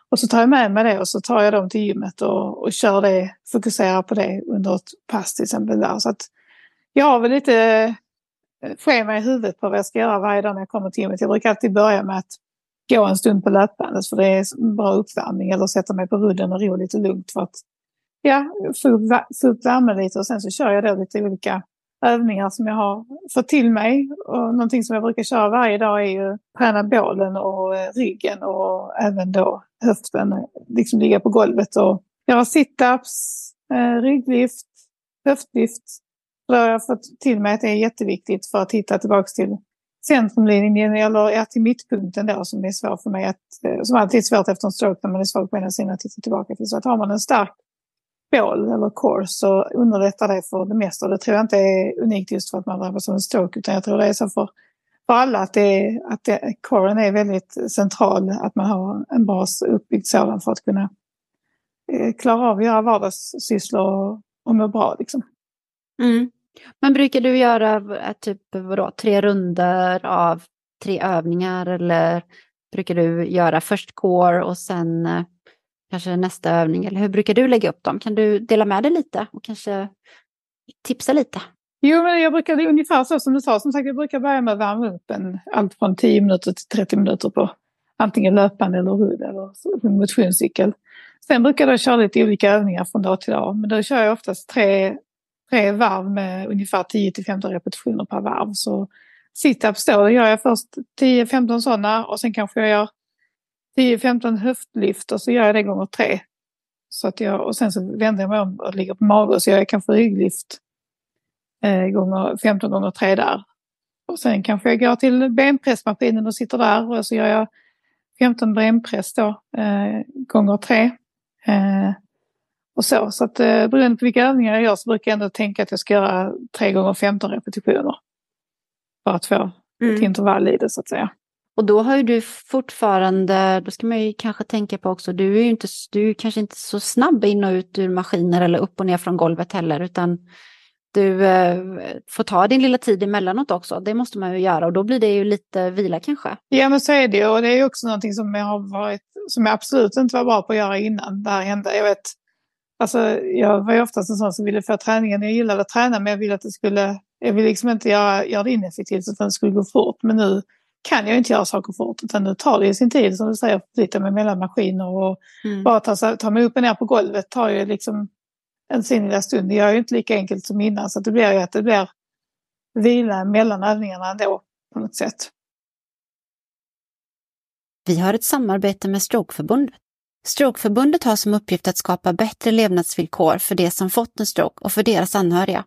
Och så tar jag med mig det och så tar jag dem till gymmet och, och kör det, fokuserar på det under ett pass till exempel. Där. Så att jag har väl lite schema i huvudet på vad jag ska göra varje dag när jag kommer till gymmet. Jag brukar alltid börja med att gå en stund på löpbandet för det är bra uppvärmning eller sätta mig på rudden och ro lite lugnt för att ja, få upp värmen lite och sen så kör jag då lite olika övningar som jag har fått till mig. Och någonting som jag brukar köra varje dag är ju träna bålen och eh, ryggen och även då höften. Liksom ligga på golvet och göra situps, eh, rygglyft, höftlyft. Då har jag fått till mig att det är jätteviktigt för att hitta tillbaka till centrumlinjen eller ja, till mittpunkten då som är svår för mig att, eh, som alltid är svårt efter en stroke när man är svag på ena sidan att titta tillbaka till. Så att har man en stark bål eller core så underlättar det för det mesta. Det tror jag inte är unikt just för att man drabbas av en stroke utan jag tror det är så för, för alla att, det, att det, coren är väldigt central, att man har en bas uppbyggd sådan för att kunna eh, klara av att göra vardagssysslor och, och må bra. Liksom. Mm. Men brukar du göra eh, typ vadå, tre runder av tre övningar eller brukar du göra först core och sen eh, kanske nästa övning? Eller hur brukar du lägga upp dem? Kan du dela med dig lite och kanske tipsa lite? Jo, men jag brukar, det är ungefär så som du sa, som sagt jag brukar börja med att värma upp en, allt från 10 minuter till 30 minuter på antingen löpande eller rull eller motionscykel. Sen brukar jag köra lite olika övningar från dag till dag, men då kör jag oftast tre, tre varv med ungefär 10 till 15 repetitioner per varv. Så situps då, då gör jag först 10-15 sådana och sen kanske jag gör 10-15 höftlyft och så gör jag det gånger tre. Så att jag, och sen så vänder jag mig om och ligger på mage och så gör jag kanske rygglyft eh, gånger, 15 gånger tre där. Och sen kanske jag går till benpressmaskinen och sitter där och så gör jag 15 benpress då eh, gånger tre. Eh, och så, så att eh, beroende på vilka övningar jag gör så brukar jag ändå tänka att jag ska göra 3 gånger 15 repetitioner. För att få mm. ett intervall i det så att säga. Och då har ju du fortfarande, då ska man ju kanske tänka på också, du är ju inte, du är kanske inte så snabb in och ut ur maskiner eller upp och ner från golvet heller, utan du eh, får ta din lilla tid emellanåt också. Det måste man ju göra och då blir det ju lite vila kanske. Ja men så är det och det är också någonting som jag har varit, som jag absolut inte var bra på att göra innan det här hände. Jag vet, alltså jag var ju oftast en sån som ville få träningen, jag gillade att träna men jag ville att det skulle, jag vill liksom inte göra, göra det ineffektivt utan det skulle gå fort. Men nu kan jag inte göra saker fort utan nu tar det sin tid som du säger, flytta mig mellan maskiner och mm. bara ta, ta mig upp och ner på golvet tar ju liksom en sin lilla stund. Det gör ju inte lika enkelt som innan så det blir ju att det blir vila mellan övningarna ändå på något sätt. Vi har ett samarbete med Strokeförbundet. Strokeförbundet har som uppgift att skapa bättre levnadsvillkor för de som fått en stroke och för deras anhöriga.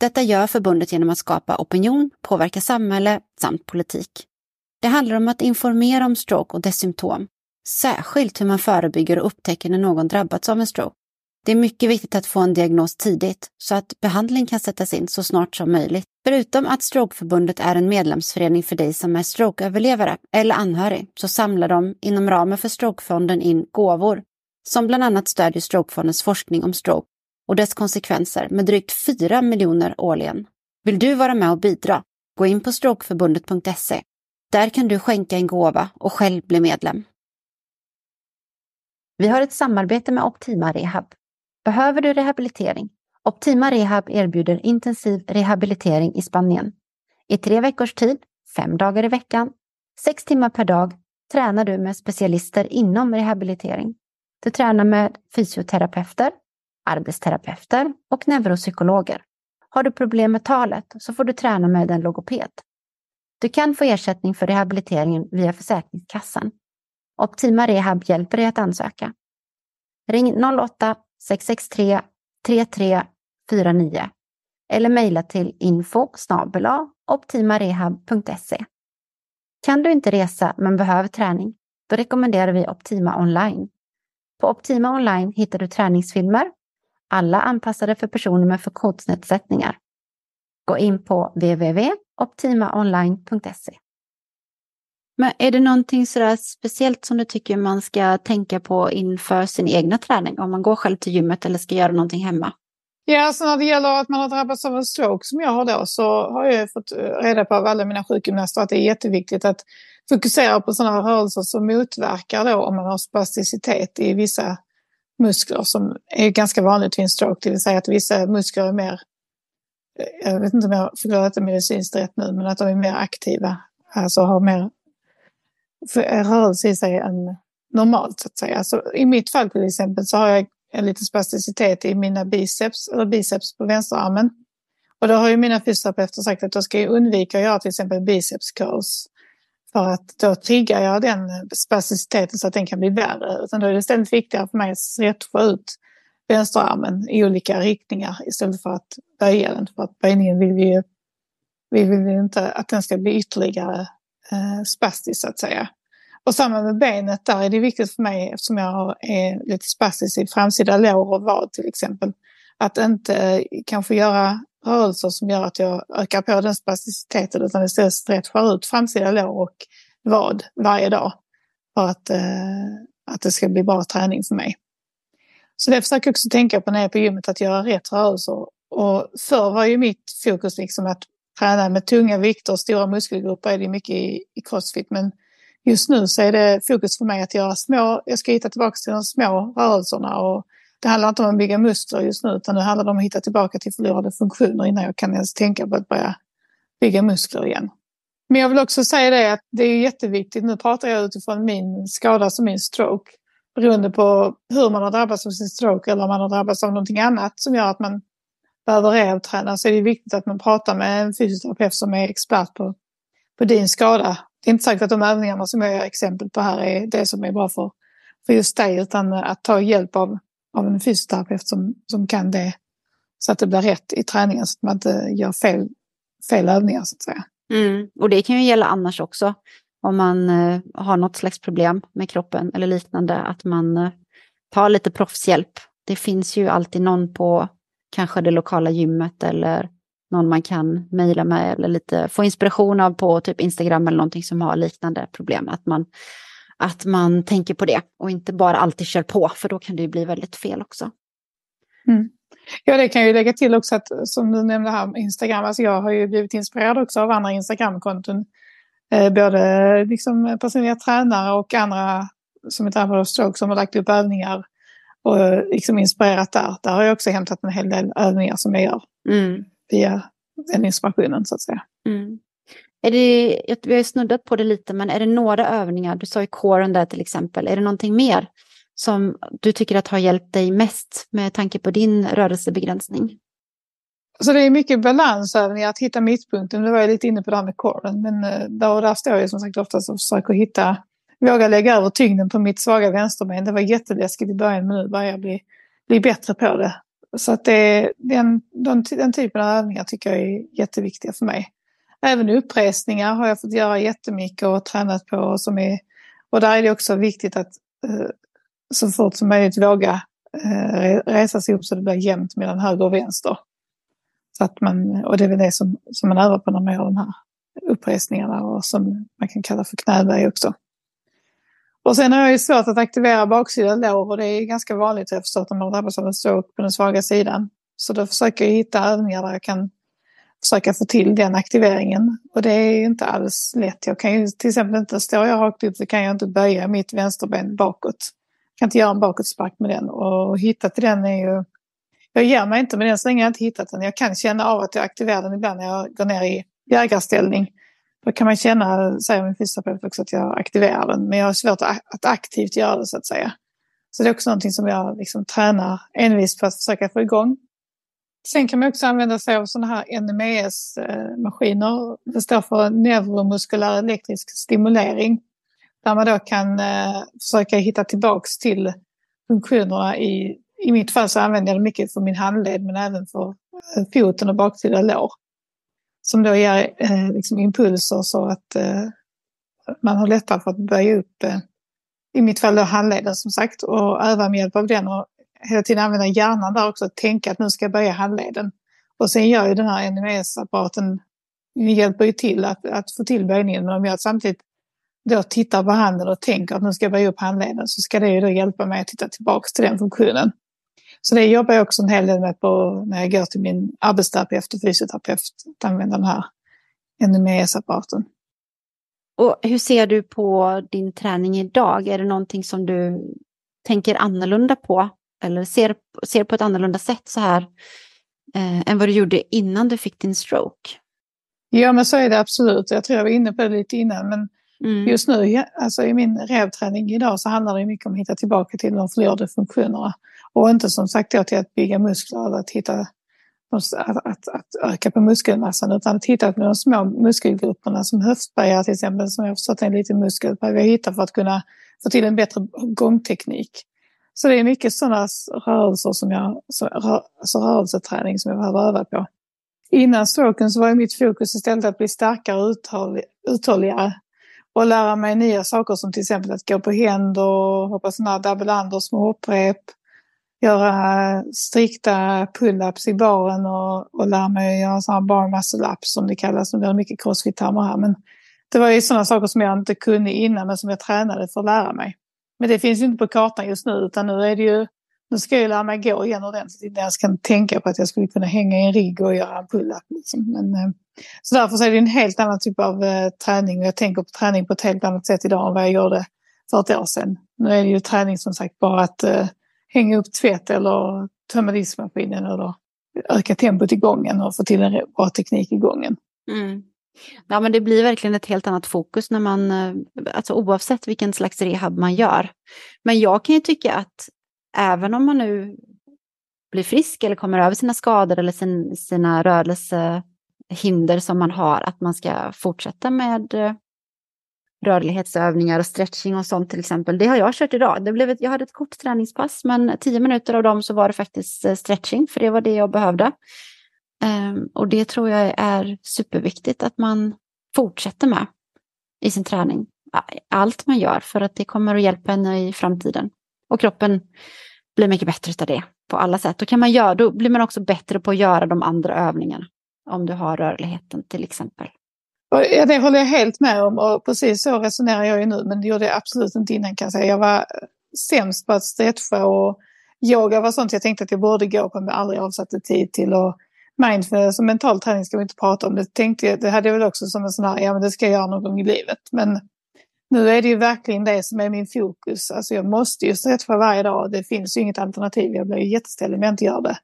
Detta gör förbundet genom att skapa opinion, påverka samhälle samt politik. Det handlar om att informera om stroke och dess symptom, särskilt hur man förebygger och upptäcker när någon drabbats av en stroke. Det är mycket viktigt att få en diagnos tidigt så att behandling kan sättas in så snart som möjligt. Förutom att Strokeförbundet är en medlemsförening för dig som är strokeöverlevare eller anhörig så samlar de inom ramen för Strokefonden in gåvor som bland annat stödjer Strokefondens forskning om stroke och dess konsekvenser med drygt 4 miljoner årligen. Vill du vara med och bidra? Gå in på strokeförbundet.se. Där kan du skänka en gåva och själv bli medlem. Vi har ett samarbete med Optima Rehab. Behöver du rehabilitering? Optima Rehab erbjuder intensiv rehabilitering i Spanien. I tre veckors tid, fem dagar i veckan, sex timmar per dag tränar du med specialister inom rehabilitering. Du tränar med fysioterapeuter, arbetsterapeuter och neuropsykologer. Har du problem med talet så får du träna med en logoped. Du kan få ersättning för rehabiliteringen via Försäkringskassan. Optima Rehab hjälper dig att ansöka. Ring 08 663 3349 eller mejla till info optimarehab.se. Kan du inte resa men behöver träning? Då rekommenderar vi Optima Online. På Optima Online hittar du träningsfilmer, alla anpassade för personer med funktionsnedsättningar. Gå in på www.optimaonline.se. Men är det någonting sådär speciellt som du tycker man ska tänka på inför sin egna träning? Om man går själv till gymmet eller ska göra någonting hemma? Ja, alltså när det gäller att man har drabbats av en stroke som jag har då så har jag fått eh, reda på av alla mina sjukgymnaster att det är jätteviktigt att fokusera på sådana rörelser som motverkar då om man har spasticitet i vissa muskler som är ganska vanligt vid en stroke, det vill säga att vissa muskler är mer, eh, jag vet inte om jag förklarar detta medicinskt rätt nu, men att de är mer aktiva, alltså har mer rörelse i sig än normalt så att säga. Så I mitt fall till exempel så har jag en liten spasticitet i mina biceps, eller biceps på vänsterarmen. Och då har ju mina fysioterapeuter sagt att jag ska undvika att göra till exempel biceps curls. För att då triggar jag den spasticiteten så att den kan bli värre. Utan då är det istället viktigare för mig att stretcha ut vänsterarmen i olika riktningar istället för att böja den. För att böjningen vill vi ju vi vill ju inte att den ska bli ytterligare eh, spastisk så att säga. Och samma med benet, där är det viktigt för mig eftersom jag är eh, lite spastisk i framsida lår och vad till exempel. Att inte eh, kanske göra rörelser som gör att jag ökar på den spasticiteten utan istället stretchar ut framsida lår och vad varje dag. För att, eh, att det ska bli bra träning för mig. Så det försöker jag också tänka på när jag är på gymmet, att göra rätt rörelser. Och förr var ju mitt fokus liksom att träna med tunga vikter och stora muskelgrupper är det mycket i, i crossfit. Men just nu så är det fokus för mig att göra små, jag ska hitta tillbaka till de små rörelserna och det handlar inte om att bygga muskler just nu utan det handlar om att hitta tillbaka till förlorade funktioner innan jag kan ens tänka på att börja bygga muskler igen. Men jag vill också säga det att det är jätteviktigt, nu pratar jag utifrån min skada som min stroke, beroende på hur man har drabbats av sin stroke eller om man har drabbats av någonting annat som gör att man behöver rehabträna så är det viktigt att man pratar med en fysioterapeut som är expert på, på din skada. Det är inte säkert att de övningarna som jag gör exempel på här är det som är bra för, för just dig utan att ta hjälp av, av en fysioterapeut som, som kan det så att det blir rätt i träningen så att man inte gör fel, fel övningar så att säga. Mm. Och det kan ju gälla annars också. Om man eh, har något slags problem med kroppen eller liknande, att man eh, tar lite proffshjälp. Det finns ju alltid någon på kanske det lokala gymmet eller någon man kan mejla med eller lite få inspiration av på typ Instagram eller någonting som har liknande problem. Att man, att man tänker på det och inte bara alltid kör på, för då kan det ju bli väldigt fel också. Mm. Ja, det kan jag ju lägga till också att som du nämnde här med Instagram, alltså jag har ju blivit inspirerad också av andra Instagramkonton. Eh, både liksom personliga tränare och andra som är drabbade av stroke som har lagt upp övningar och liksom inspirerat där. Där har jag också hämtat en hel del övningar som jag gör mm. Via den inspirationen så att säga. Mm. Är det, vi har snuddat på det lite, men är det några övningar, du sa ju coren där till exempel, är det någonting mer som du tycker att har hjälpt dig mest med tanke på din rörelsebegränsning? Så det är mycket balansövningar, att hitta mittpunkten. Nu var jag lite inne på det här med coren, men eh, där och där står jag som sagt oftast och försöker hitta, våga lägga över tyngden på mitt svaga vänsterben. Det var jätteläskigt i början, men nu börjar jag bli, bli bättre på det. Så att det, den, den, den typen av övningar tycker jag är jätteviktiga för mig. Även uppresningar har jag fått göra jättemycket och tränat på. Som är, och där är det också viktigt att eh, så fort som möjligt våga eh, resa sig upp så det blir jämnt mellan höger och vänster. Så att man, och det är väl det som, som man övar på när man gör de här uppresningarna och som man kan kalla för knäböj också. Och sen har jag ju svårt att aktivera baksida lår och det är ganska vanligt jag förstått när man drabbas av en stroke på den svaga sidan. Så då försöker jag hitta övningar där jag kan försöka få till den aktiveringen. Och det är inte alls lätt. Jag kan ju till exempel inte, står jag rakt upp så kan jag inte böja mitt vänsterben bakåt Jag kan inte göra en bakåtspark med den. Och hitta till den är ju... Jag ger mig inte med den så länge jag inte hittat den. Jag kan känna av att jag aktiverar den ibland när jag går ner i jägarställning. Då kan man känna, säger min fysioterapeut också, att jag aktiverar den. Men jag har svårt att aktivt göra det så att säga. Så det är också någonting som jag liksom tränar envist för att försöka få igång. Sen kan man också använda sig av sådana här NMES-maskiner. Det står för neuromuskulär elektrisk stimulering. Där man då kan eh, försöka hitta tillbaks till funktionerna i, i mitt fall så använder jag det mycket för min handled men även för eh, foten och baksida lår. Som då ger eh, liksom impulser så att eh, man har lättare för att böja upp, eh, i mitt fall då handleden som sagt, och öva med hjälp av den och hela tiden använda hjärnan där också, tänka att nu ska jag böja handleden. Och sen gör ju den här NMS-apparaten, hjälper ju till att, att få till böjningen men om jag samtidigt då tittar på handen och tänker att nu ska jag böja upp handleden så ska det ju då hjälpa mig att titta tillbaka till den funktionen. Så det jobbar jag också en hel del med på när jag går till min arbetsterapeut och fysioterapeut, att använda den här NMES-apparaten. Och hur ser du på din träning idag? Är det någonting som du tänker annorlunda på? Eller ser, ser på ett annorlunda sätt så här eh, än vad du gjorde innan du fick din stroke? Ja, men så är det absolut. Jag tror jag var inne på det lite innan. Men Mm. Just nu, alltså i min revträning idag så handlar det mycket om att hitta tillbaka till de förlorade funktionerna. Och inte som sagt då till att bygga muskler eller att, hitta, att, att, att öka på muskelmassan utan att hitta de små muskelgrupperna som höftböjare till exempel som jag har förstått är en liten muskel behöver jag hitta för att kunna få till en bättre gångteknik. Så det är mycket sådana rörelser som jag, alltså rörelseträning som jag behöver öva på. innan stroken så var mitt fokus istället att bli starkare och uthålligare. Och lära mig nya saker som till exempel att gå på händer, och hoppa sådana här double under, små hopprep göra strikta pull-ups i baren och, och lära mig att göra sådana bar muscle ups som det kallas. Nu blir det mycket crossfit-termer här. Men det var ju sådana saker som jag inte kunde innan men som jag tränade för att lära mig. Men det finns ju inte på kartan just nu utan nu är det ju nu ska jag lära mig gå igen ordentligt innan jag kan tänka på att jag skulle kunna hänga i en rigg och göra en pull-up. Liksom. Men, eh, så därför är det en helt annan typ av eh, träning och jag tänker på träning på ett helt annat sätt idag än vad jag gjorde för ett år sedan. Nu är det ju träning som sagt bara att eh, hänga upp tvätt eller tömma diskmaskinen eller öka tempot i gången och få till en bra teknik i gången. Mm. Ja, men det blir verkligen ett helt annat fokus när man, eh, alltså oavsett vilken slags rehab man gör. Men jag kan ju tycka att även om man nu blir frisk eller kommer över sina skador eller sin, sina rörelsehinder som man har, att man ska fortsätta med eh, rörlighetsövningar och stretching och sånt till exempel. Det har jag kört idag. Det blev ett, jag hade ett kort träningspass men tio minuter av dem så var det faktiskt eh, stretching för det var det jag behövde. Um, och det tror jag är superviktigt att man fortsätter med i sin träning. Allt man gör för att det kommer att hjälpa en i framtiden. Och kroppen blir mycket bättre av det på alla sätt. Då, kan man göra, då blir man också bättre på att göra de andra övningarna. Om du har rörligheten till exempel. Ja, det håller jag helt med om och precis så resonerar jag ju nu men det gjorde jag absolut inte innan kan jag säga. Jag var sämst på att stretcha och yoga var sånt jag tänkte att jag borde gå på men aldrig avsatte tid till. Och mindfulness och mental träning ska vi inte prata om. Det, tänkte jag, det hade jag väl också som en sån här, ja men det ska jag göra någon gång i livet. Men nu är det ju verkligen det som är min fokus. Alltså jag måste ju stretcha varje dag. Det finns ju inget alternativ. Jag blir ju jätteställd om jag inte gör det.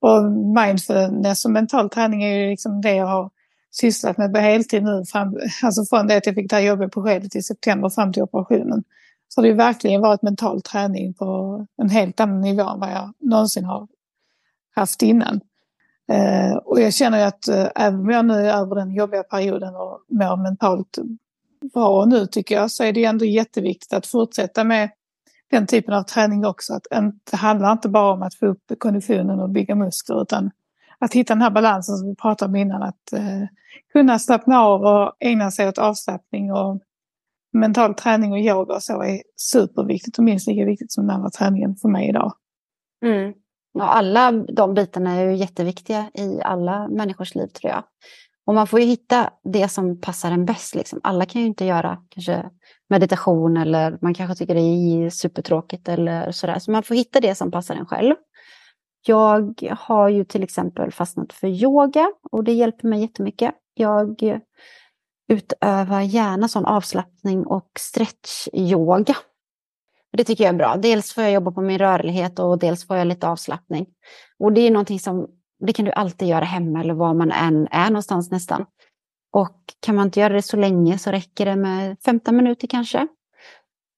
Och mindfulness och mental träning är ju liksom det jag har sysslat med på heltid nu. Fram, alltså från det att jag fick det här jobbet på skedet i september fram till operationen. Så det har verkligen varit mental träning på en helt annan nivå än vad jag någonsin har haft innan. Eh, och jag känner ju att eh, även om jag nu är över den jobbiga perioden och mår mentalt bra nu tycker jag så är det ändå jätteviktigt att fortsätta med den typen av träning också. Att det handlar inte bara om att få upp konditionen och bygga muskler utan att hitta den här balansen som vi pratade om innan. Att eh, kunna slappna av och ägna sig åt avslappning och mental träning och yoga och så är superviktigt och minst lika viktigt som den andra träningen för mig idag. Mm. Ja, alla de bitarna är ju jätteviktiga i alla människors liv tror jag. Och man får ju hitta det som passar en bäst. Liksom. Alla kan ju inte göra kanske meditation eller man kanske tycker det är supertråkigt eller sådär. Så man får hitta det som passar en själv. Jag har ju till exempel fastnat för yoga och det hjälper mig jättemycket. Jag utövar gärna sån avslappning och stretchyoga. Det tycker jag är bra. Dels får jag jobba på min rörlighet och dels får jag lite avslappning. Och det är någonting som det kan du alltid göra hemma eller var man än är någonstans nästan. Och kan man inte göra det så länge så räcker det med 15 minuter kanske.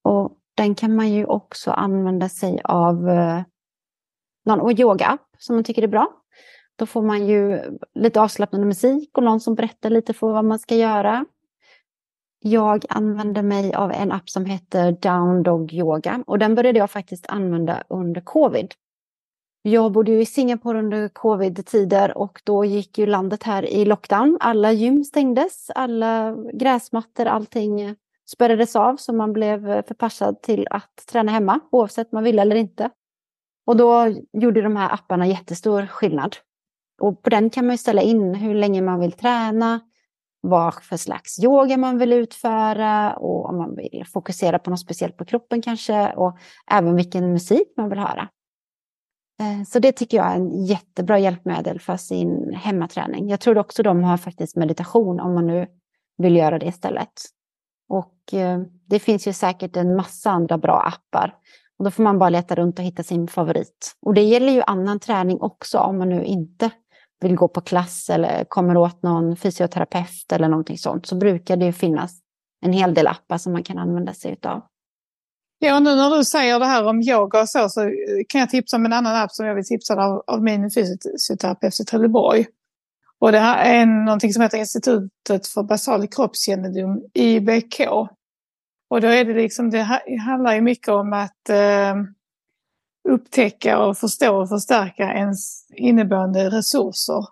Och den kan man ju också använda sig av eh, någon yoga-app som man tycker är bra. Då får man ju lite avslappnande musik och någon som berättar lite för vad man ska göra. Jag använder mig av en app som heter Down Dog Yoga och den började jag faktiskt använda under covid. Jag bodde ju i Singapore under covid-tider och då gick ju landet här i lockdown. Alla gym stängdes, alla gräsmattor, allting spärrades av så man blev förpassad till att träna hemma oavsett om man ville eller inte. Och då gjorde de här apparna jättestor skillnad. Och på den kan man ställa in hur länge man vill träna, vad för slags yoga man vill utföra och om man vill fokusera på något speciellt på kroppen kanske och även vilken musik man vill höra. Eh, så det tycker jag är en jättebra hjälpmedel för sin hemmaträning. Jag tror också de har faktiskt meditation om man nu vill göra det istället. Och eh, det finns ju säkert en massa andra bra appar. Och då får man bara leta runt och hitta sin favorit. Och det gäller ju annan träning också om man nu inte vill gå på klass eller kommer åt någon fysioterapeut eller någonting sånt. Så brukar det ju finnas en hel del appar som man kan använda sig av. Ja, nu när du säger det här om yoga och så, så kan jag tipsa om en annan app som jag vill tipsa av, av min fysioterapeut i Trelleborg. Och det här är någonting som heter Institutet för basal kroppskännedom, IBK. Och då är det liksom, det handlar ju mycket om att eh, upptäcka och förstå och förstärka ens inneboende resurser.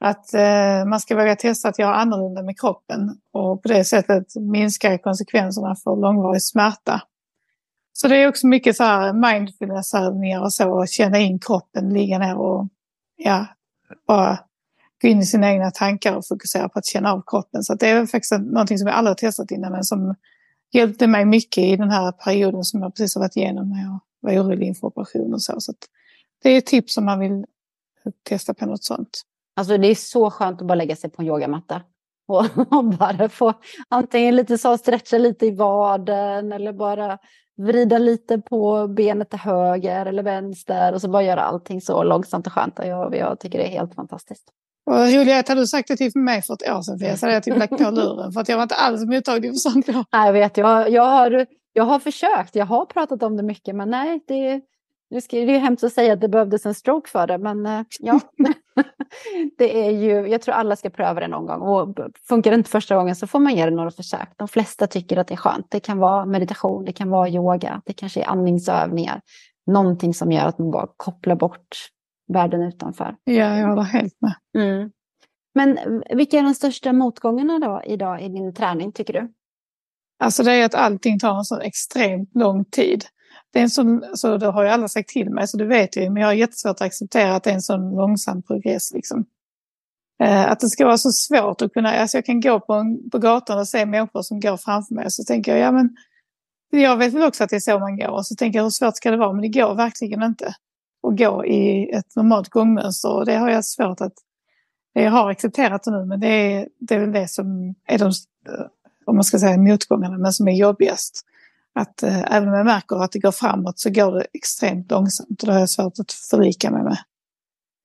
Att eh, man ska våga testa att göra annorlunda med kroppen och på det sättet minska konsekvenserna för långvarig smärta. Så det är också mycket så här mindfulness-övningar och så, känna in kroppen, ligga ner och ja, bara gå in i sina egna tankar och fokusera på att känna av kroppen. Så det är faktiskt någonting som jag aldrig har testat innan men som hjälpte mig mycket i den här perioden som jag precis har varit igenom när jag var orolig inför operation och så. så det är ett tips om man vill testa på något sånt. Alltså det är så skönt att bara lägga sig på en yogamatta och, och bara få antingen lite så stretcha lite i vaden eller bara vrida lite på benet till höger eller vänster och så bara göra allting så långsamt och skönt. Jag, jag tycker det är helt fantastiskt. Och Juliette, hade du sagt det till mig för ett år sedan, för så hade jag typ lagt på luren för att jag var inte alls mottaglig för sånt då. Nej, jag vet, jag, jag, har, jag har försökt, jag har pratat om det mycket, men nej, det, nu ska, det är ju hemskt att säga att det behövdes en stroke för det, men eh, ja. det är ju, jag tror alla ska pröva det någon gång. Och funkar det inte första gången så får man ge det några försök. De flesta tycker att det är skönt. Det kan vara meditation, det kan vara yoga, det kanske är andningsövningar. Någonting som gör att man bara kopplar bort världen utanför. Ja, jag håller helt med. Mm. Men vilka är de största motgångarna då idag i din träning tycker du? Alltså det är att allting tar en så extremt lång tid. Det, är en sån, så det har ju alla sagt till mig, så det vet jag men jag har jättesvårt att acceptera att det är en sån långsam progress. Liksom. Eh, att det ska vara så svårt att kunna, alltså jag kan gå på, en, på gatan och se människor som går framför mig, så tänker jag, ja men jag vet väl också att det är så man går, och så tänker jag hur svårt ska det vara, men det går verkligen inte att gå i ett normalt gångmönster, och det har jag svårt att, jag har accepterat det nu, men det är, det är väl det som är de, om man ska säga motgångarna, men som är jobbigast. Att eh, även om jag märker att det går framåt så går det extremt långsamt och det har jag svårt att förlika mig med.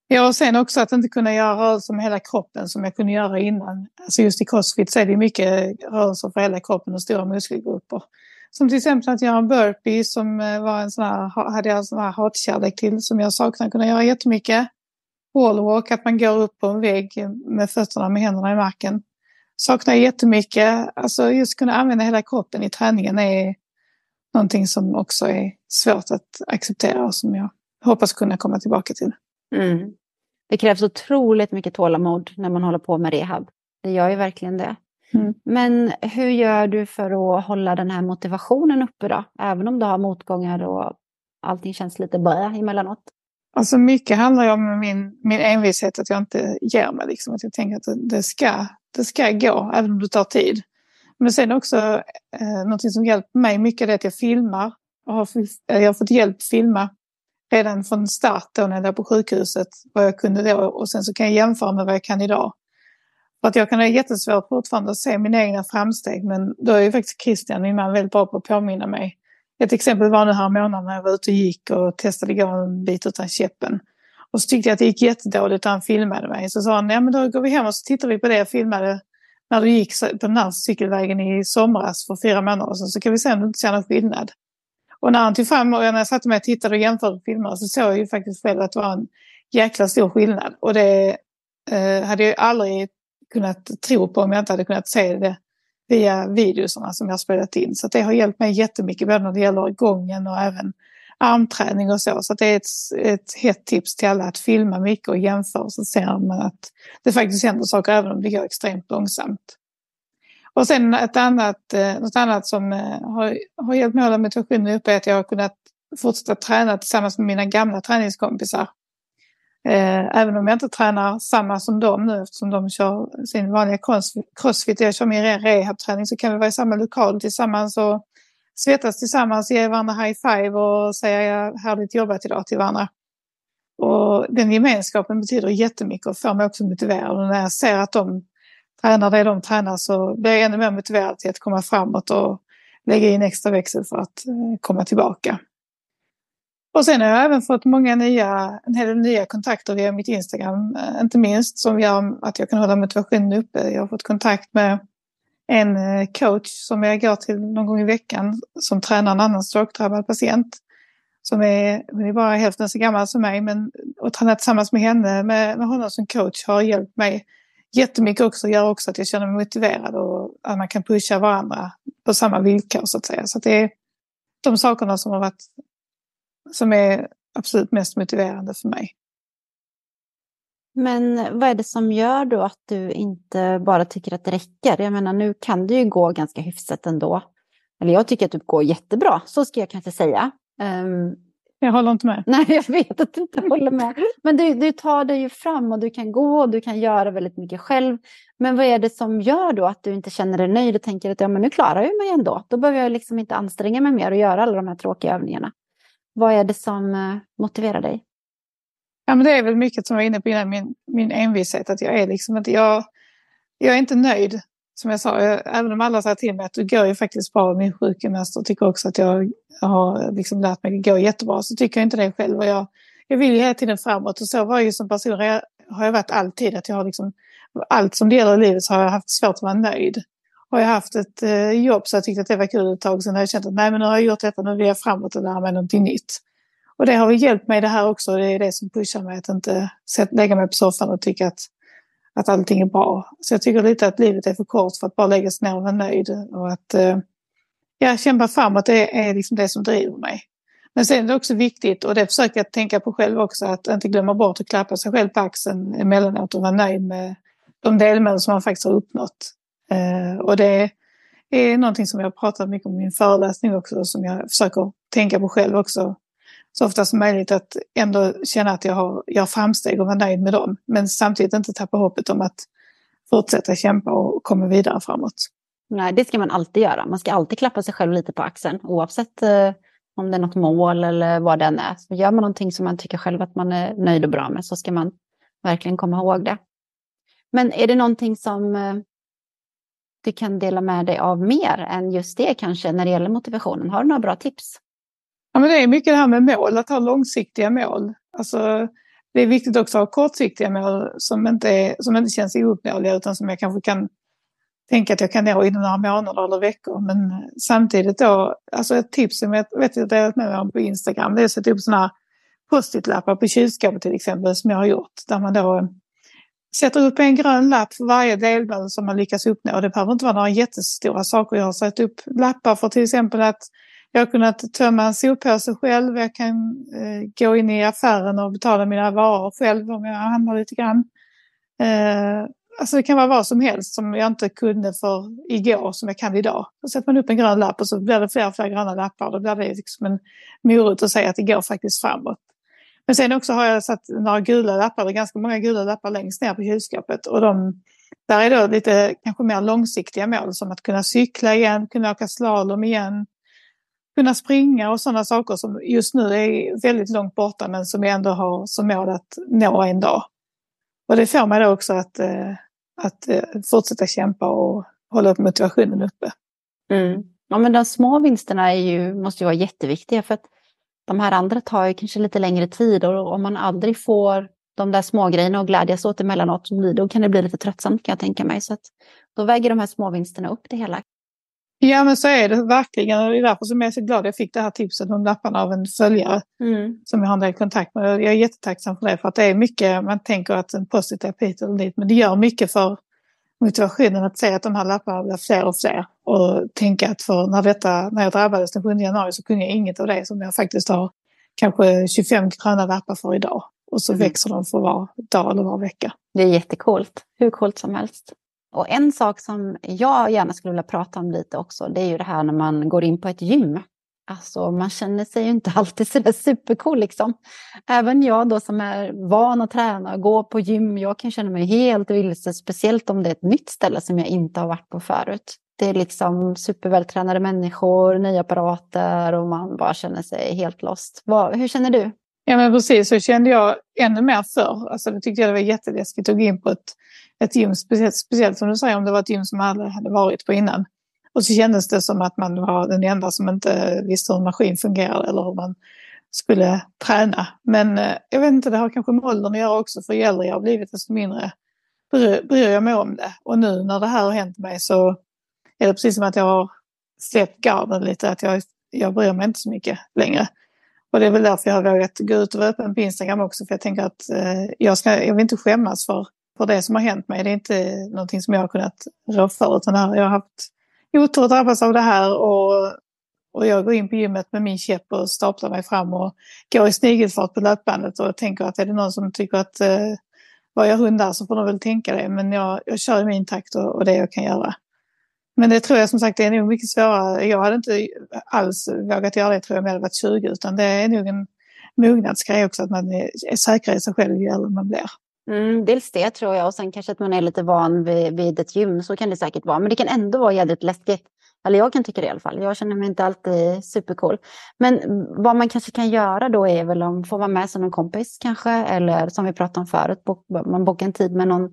Ja, och sen också att inte kunna göra rörelser med hela kroppen som jag kunde göra innan. Alltså just i crossfit så är det mycket rörelser för hela kroppen och stora muskelgrupper. Som till exempel att göra en burpee som eh, var en sån här, hade jag en sån här hatkärlek till som jag saknar kunna göra jättemycket. Wallwalk, att man går upp på en vägg med fötterna med händerna i marken. Saknar jag jättemycket. Alltså just kunna använda hela kroppen i träningen är någonting som också är svårt att acceptera och som jag hoppas kunna komma tillbaka till. Mm. Det krävs otroligt mycket tålamod när man håller på med rehab. Det gör ju verkligen det. Mm. Men hur gör du för att hålla den här motivationen uppe då? Även om du har motgångar och allting känns lite bra emellanåt. Alltså mycket handlar ju om min, min envishet, att jag inte ger mig. Liksom. Att jag tänker att det ska, det ska gå, även om det tar tid. Men sen också eh, något som hjälpt mig mycket är att jag filmar. Jag har, jag har fått hjälp att filma redan från start då när jag var på sjukhuset vad jag kunde då och sen så kan jag jämföra med vad jag kan idag. För att jag kan ha jättesvårt fortfarande att se mina egna framsteg men då är ju faktiskt Christian, min man, väldigt bra på att påminna mig. Ett exempel var nu här månaden när jag var ute och gick och testade gå en bit utan käppen. Och så tyckte jag att det gick jättedåligt och han filmade mig. Så sa han, ja men då går vi hem och så tittar vi på det jag filmade när du gick på den här cykelvägen i somras för fyra månader sedan så kan vi se om du inte ser någon skillnad. Och när han tog fram och när jag satte mig och tittade och jämförde filmerna så såg jag ju faktiskt själv att det var en jäkla stor skillnad. Och det eh, hade jag aldrig kunnat tro på om jag inte hade kunnat se det via videorna som jag spelat in. Så det har hjälpt mig jättemycket både när det gäller gången och även armträning och så. Så det är ett, ett hett tips till alla att filma mycket och jämföra så ser man att det faktiskt händer saker även om det går extremt långsamt. Och sen ett annat, eh, något annat som eh, har, har hjälpt mig att hålla motivationen uppe är att jag har kunnat fortsätta träna tillsammans med mina gamla träningskompisar. Eh, även om jag inte tränar samma som dem nu eftersom de kör sin vanliga crossfit och jag kör min rehabträning så kan vi vara i samma lokal tillsammans och svettas tillsammans, ge varandra high five och säga härligt jobbat idag till varandra. Och den gemenskapen betyder jättemycket och får mig också motiverad. Och när jag ser att de tränar det de tränar så blir jag ännu mer motiverad till att komma framåt och lägga in extra växel för att eh, komma tillbaka. Och sen har jag även fått många nya, en hel del nya kontakter via mitt Instagram, eh, inte minst som gör att jag kan hålla motivationen uppe. Jag har fått kontakt med en eh, coach som jag går till någon gång i veckan som tränar en annan strokedrabbad patient. Som är, hon är bara hälften så gammal som mig men att träna tillsammans med henne, med, med honom som coach har hjälpt mig jättemycket också. Gör också att jag känner mig motiverad och att man kan pusha varandra på samma villkor så att säga. Så det är de sakerna som har varit som är absolut mest motiverande för mig. Men vad är det som gör då att du inte bara tycker att det räcker? Jag menar, nu kan det ju gå ganska hyfsat ändå. Eller jag tycker att det går jättebra, så ska jag kanske säga. Um, jag håller inte med. Nej, jag vet att du inte håller med. Men du, du tar dig ju fram och du kan gå och du kan göra väldigt mycket själv. Men vad är det som gör då att du inte känner dig nöjd och tänker att ja, men nu klarar jag mig ändå. Då behöver jag liksom inte anstränga mig mer och göra alla de här tråkiga övningarna. Vad är det som eh, motiverar dig? Ja, men det är väl mycket som jag var inne på innan, min, min envishet. Att jag är liksom inte, jag, jag är inte nöjd. Som jag sa, jag, även om alla säger till mig att du går ju faktiskt bra, min sjukgymnast och tycker också att jag har liksom lärt mig att gå jättebra, så tycker jag inte det själv. Och jag, jag vill ju hela tiden framåt och så var jag ju som person, jag, har jag varit alltid. Att jag har liksom, allt som det gäller i livet så har jag haft svårt att vara nöjd. Har jag haft ett eh, jobb så jag tyckte att det var kul ett tag, sen har jag känt att nej men nu har jag gjort detta, nu vill jag framåt och lära mig någonting nytt. Och det har hjälpt mig det här också. Det är det som pushar mig att inte lägga mig på soffan och tycka att, att allting är bra. Så jag tycker lite att livet är för kort för att bara lägga sig ner och vara nöjd. Och att eh, ja, kämpa framåt, det är liksom det som driver mig. Men sen är det också viktigt, och det försöker jag tänka på själv också, att inte glömma bort att klappa sig själv på axeln emellanåt och vara nöjd med de delmål som man faktiskt har uppnått. Eh, och det är någonting som jag pratat mycket om i min föreläsning också, som jag försöker tänka på själv också så ofta som möjligt att ändå känna att jag har, gör framsteg och vara nöjd med dem. Men samtidigt inte tappa hoppet om att fortsätta kämpa och komma vidare framåt. Nej, det ska man alltid göra. Man ska alltid klappa sig själv lite på axeln oavsett eh, om det är något mål eller vad det än är. Så gör man någonting som man tycker själv att man är nöjd och bra med så ska man verkligen komma ihåg det. Men är det någonting som eh, du kan dela med dig av mer än just det kanske när det gäller motivationen? Har du några bra tips? Ja, men det är mycket det här med mål, att ha långsiktiga mål. Alltså, det är viktigt också att ha kortsiktiga mål som inte, är, som inte känns ouppnåeliga utan som jag kanske kan tänka att jag kan nå inom några månader eller veckor. Men samtidigt då, alltså ett tips som jag vet att jag delat med mig om på Instagram, det är att sätta upp sådana här post-it-lappar på kylskåpet till exempel som jag har gjort. Där man då sätter upp en grön lapp för varje delmål som man lyckas uppnå. Det behöver inte vara några jättestora saker. Jag har satt upp lappar för till exempel att jag har kunnat tömma en soppåse själv. Jag kan eh, gå in i affären och betala mina varor själv om jag handlar lite grann. Eh, alltså det kan vara vad som helst som jag inte kunde för igår som jag kan idag. Då sätter man upp en grön lapp och så blir det fler och fler gröna lappar. Då blir det liksom en morot att säga att det går faktiskt framåt. Men sen också har jag satt några gula lappar, det är ganska många gula lappar längst ner på kylskåpet. Och de, där är då lite kanske mer långsiktiga mål som att kunna cykla igen, kunna åka slalom igen, kunna springa och sådana saker som just nu är väldigt långt borta men som jag ändå har som mål att nå en dag. Och det får mig då också att, eh, att eh, fortsätta kämpa och hålla upp motivationen uppe. Mm. Ja, men de små vinsterna är ju, måste ju vara jätteviktiga för att de här andra tar ju kanske lite längre tid och om man aldrig får de där små grejerna och glädjas åt emellanåt, då kan det bli lite tröttsamt kan jag tänka mig. Så att då väger de här små vinsterna upp det hela. Ja men så är det verkligen och det är därför som jag är så glad jag fick det här tipset om lapparna av en följare mm. som jag har en del kontakt med. Jag är jättetacksam för det för att det är mycket, man tänker att en positiv hit eller dit men det gör mycket för motivationen att se att de här lapparna blir fler och fler. Och tänka att för när, detta, när jag drabbades den 7 januari så kunde jag inget av det som jag faktiskt har kanske 25 gröna lappar för idag. Och så mm. växer de för var dag eller var vecka. Det är jättekult, hur coolt som helst. Och en sak som jag gärna skulle vilja prata om lite också, det är ju det här när man går in på ett gym. Alltså man känner sig ju inte alltid sådär supercool liksom. Även jag då som är van att träna och gå på gym, jag kan känna mig helt vilse, speciellt om det är ett nytt ställe som jag inte har varit på förut. Det är liksom supervältränade människor, nya apparater och man bara känner sig helt lost. Vad, hur känner du? Ja men precis, så kände jag ännu mer förr. Alltså då tyckte jag det var jätteläskigt att gå in på ett ett gym, speciellt, speciellt som du säger om det var ett gym som jag aldrig hade varit på innan. Och så kändes det som att man var den enda som inte visste hur en maskin fungerade eller hur man skulle träna. Men eh, jag vet inte, det har kanske med åldern att göra också. För ju äldre jag har blivit desto mindre bryr jag mig om det. Och nu när det här har hänt mig så är det precis som att jag har släppt garden lite. Att jag, jag bryr mig inte så mycket längre. Och det är väl därför jag har vågat gå ut och vara öppen på Instagram också. För jag tänker att eh, jag, ska, jag vill inte skämmas för för det som har hänt mig. Det är inte någonting som jag har kunnat rå för utan jag har haft otur att drabbas av det här och, och jag går in på gymmet med min käpp och staplar mig fram och går i snigelfart på löpbandet och tänker att är det någon som tycker att eh, vad jag hundar så får de väl tänka det. Men jag, jag kör i min takt och, och det jag kan göra. Men det tror jag som sagt det är nog mycket svårare. Jag hade inte alls vågat göra det tror jag om jag hade varit 20 utan det är nog en mognadsgrej också att man är, säkrare i sig själv ju äldre man blir. Mm, dels det tror jag och sen kanske att man är lite van vid, vid ett gym. Så kan det säkert vara. Men det kan ändå vara jädrigt läskigt. Eller jag kan tycka det i alla fall. Jag känner mig inte alltid supercool. Men vad man kanske kan göra då är väl om får vara med som en kompis kanske. Eller som vi pratade om förut, man bokar en tid med någon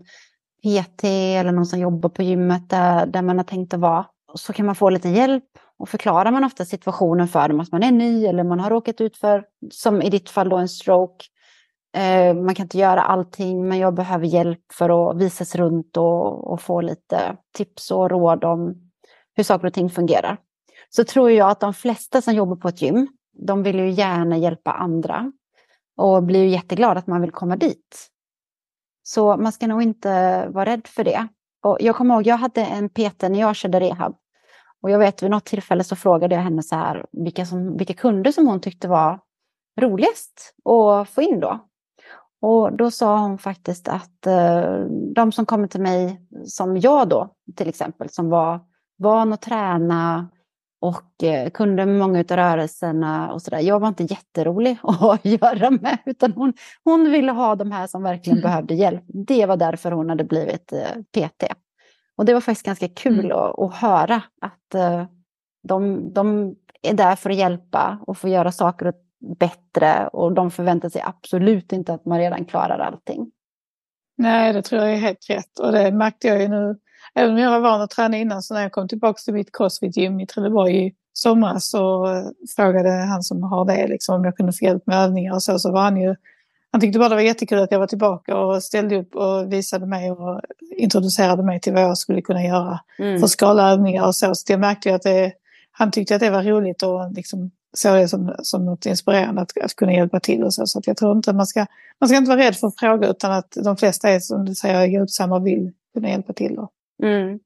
PT eller någon som jobbar på gymmet där, där man har tänkt att vara. Så kan man få lite hjälp och förklarar man ofta situationen för dem att man är ny eller man har råkat ut för, som i ditt fall då, en stroke. Eh, man kan inte göra allting men jag behöver hjälp för att visas runt och, och få lite tips och råd om hur saker och ting fungerar. Så tror jag att de flesta som jobbar på ett gym, de vill ju gärna hjälpa andra och blir ju jätteglada att man vill komma dit. Så man ska nog inte vara rädd för det. Och jag kommer ihåg, jag hade en PT när jag körde rehab. Och jag vet vid något tillfälle så frågade jag henne så här, vilka, som, vilka kunder som hon tyckte var roligast att få in då. Och då sa hon faktiskt att eh, de som kommer till mig, som jag då till exempel, som var van att träna och eh, kunde många av rörelserna och sådär. Jag var inte jätterolig att göra med, utan hon, hon ville ha de här som verkligen mm. behövde hjälp. Det var därför hon hade blivit eh, PT. Och det var faktiskt ganska kul mm. att, att, höra att eh, de, de är där för att hjälpa och få göra saker bättre och de förväntar sig absolut inte att man redan klarar allting. Nej, det tror jag är helt rätt och det märkte jag ju nu även om jag var van att träna innan så när jag kom tillbaka till mitt crossfit-gym i Trelleborg i somras så eh, frågade han som har det liksom, om jag kunde få hjälp med övningar och så, så var han ju han tyckte bara det var jättekul att jag var tillbaka och ställde upp och visade mig och introducerade mig till vad jag skulle kunna göra mm. för skalaövningar och så. Så jag märkte att det, han tyckte att det var roligt och liksom såg det som, som något inspirerande att, att kunna hjälpa till och så. Så jag tror inte man ska, man ska inte vara rädd för att fråga utan att de flesta är som du säger hjälpsamma och vill kunna hjälpa till. Då. Mm.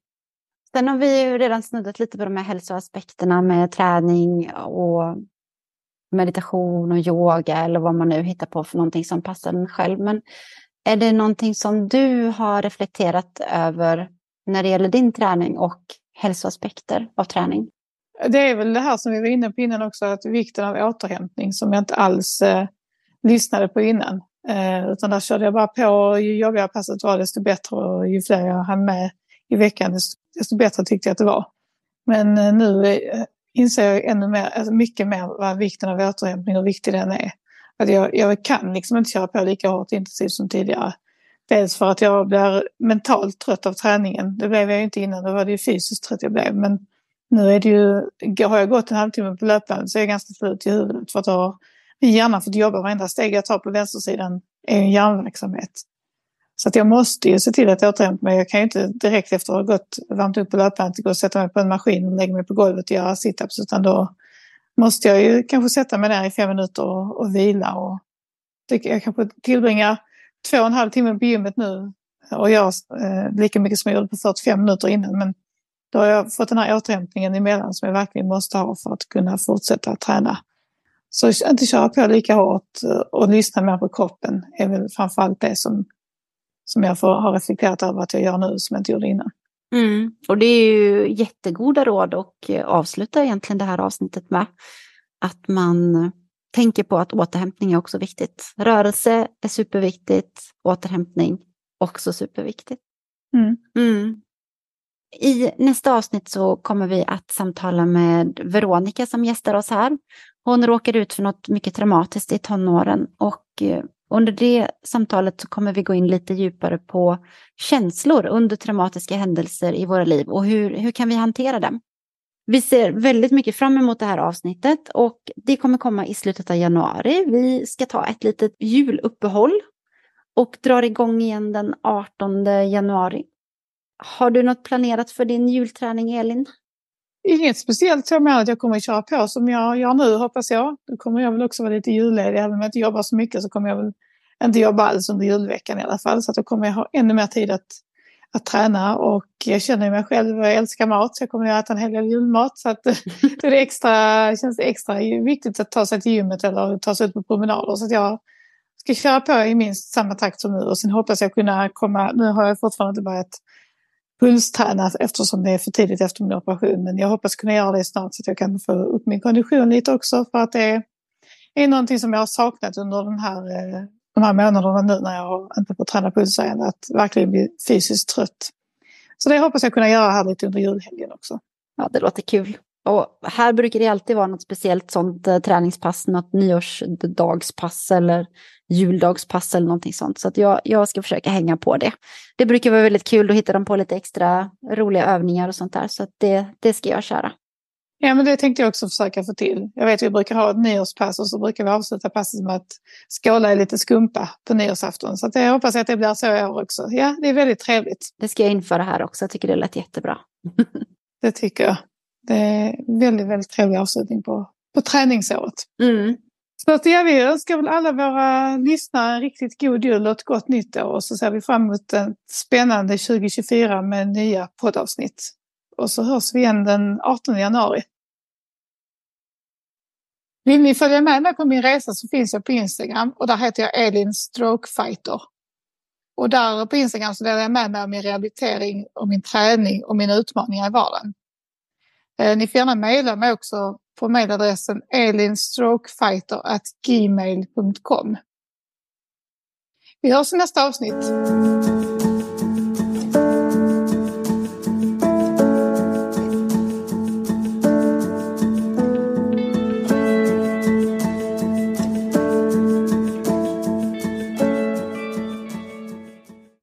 Sen har vi ju redan snuddat lite på de här hälsoaspekterna med träning och meditation och yoga eller vad man nu hittar på för någonting som passar en själv. Men är det någonting som du har reflekterat över när det gäller din träning och hälsoaspekter av träning? Det är väl det här som vi var inne på innan också, att vikten av återhämtning som jag inte alls eh, lyssnade på innan. Eh, utan där körde jag bara på, ju jobbigare passet var desto bättre och ju fler jag hann med i veckan, desto bättre tyckte jag att det var. Men eh, nu eh, inser jag ännu mer, alltså mycket mer vad vikten av återhämtning och hur viktig den är. Att jag, jag kan liksom inte köra på lika hårt intensivt som tidigare. Dels för att jag blir mentalt trött av träningen. Det blev jag ju inte innan, då var det ju fysiskt trött jag blev. Men nu är det ju, har jag gått en halvtimme på löpbandet så är jag ganska slut i huvudet. För att ha min hjärna fått jobba, varenda steg jag tar på vänstersidan är en hjärnverksamhet. Så att jag måste ju se till att återhämta mig. Jag kan ju inte direkt efter att ha gått varmt upp på löpbandet gå och sätta mig på en maskin och lägga mig på golvet och göra situps. Utan då måste jag ju kanske sätta mig där i fem minuter och, och vila. Och jag kanske tillbringar två och en halv timme på gymmet nu och gör eh, lika mycket som jag gjorde på 45 minuter innan. Men då har jag fått den här återhämtningen emellan som jag verkligen måste ha för att kunna fortsätta träna. Så inte köra på lika hårt och lyssna mer på kroppen är väl framförallt det som som jag får, har reflekterat över att jag gör nu som jag inte gjorde innan. Mm. Och det är ju jättegoda råd och avsluta egentligen det här avsnittet med att man tänker på att återhämtning är också viktigt. Rörelse är superviktigt, återhämtning också superviktigt. Mm. Mm. I nästa avsnitt så kommer vi att samtala med Veronica som gästar oss här. Hon råkade ut för något mycket traumatiskt i tonåren och under det samtalet så kommer vi gå in lite djupare på känslor under traumatiska händelser i våra liv och hur, hur kan vi hantera dem? Vi ser väldigt mycket fram emot det här avsnittet och det kommer komma i slutet av januari. Vi ska ta ett litet juluppehåll och drar igång igen den 18 januari. Har du något planerat för din julträning, Elin? Inget speciellt så med att jag kommer att köra på som jag gör nu hoppas jag. Då kommer jag väl också vara lite julledig. Även om jag inte jobbar så mycket så kommer jag väl inte jobba alls under julveckan i alla fall. Så att då kommer jag ha ännu mer tid att, att träna och jag känner mig själv, jag älskar mat så jag kommer att äta en hel del julmat. Så att det är extra, känns extra viktigt att ta sig till gymmet eller ta sig ut på promenader. Så att jag ska köra på i minst samma takt som nu och sen hoppas jag kunna komma, nu har jag fortfarande inte börjat pulsträna eftersom det är för tidigt efter min operation men jag hoppas kunna göra det snart så att jag kan få upp min kondition lite också för att det är någonting som jag har saknat under den här, eh, de här månaderna nu när jag inte får träna pulshöjande. att verkligen bli fysiskt trött. Så det hoppas jag kunna göra här lite under julhelgen också. Ja, det låter kul. Och här brukar det alltid vara något speciellt sånt eh, träningspass, något nyårsdagspass eller juldagspass eller någonting sånt. Så att jag, jag ska försöka hänga på det. Det brukar vara väldigt kul, då hittar de på lite extra roliga övningar och sånt där. Så att det, det ska jag köra. Ja, men det tänkte jag också försöka få till. Jag vet att vi brukar ha ett nyårspass och så brukar vi avsluta passet med att skåla i lite skumpa på nyårsafton. Så att jag hoppas att det blir så i år också. Ja, det är väldigt trevligt. Det ska jag införa här också. Jag tycker det lät jättebra. det tycker jag. Det är väldigt, väldigt trevlig avslutning på, på träningsåret. Mm. Så att ja, vi önskar väl alla våra lyssnare en riktigt god jul och ett gott nytt år. Och så ser vi fram emot ett spännande 2024 med nya poddavsnitt. Och så hörs vi igen den 18 januari. Vill ni följa med mig på min resa så finns jag på Instagram och där heter jag Elin Strokefighter. Och där på Instagram så delar jag med mig av min rehabilitering och min träning och mina utmaningar i vardagen. Eh, ni får gärna mejla mig också på mejladressen elinstроkefighter.gmail.com. Vi hörs i nästa avsnitt.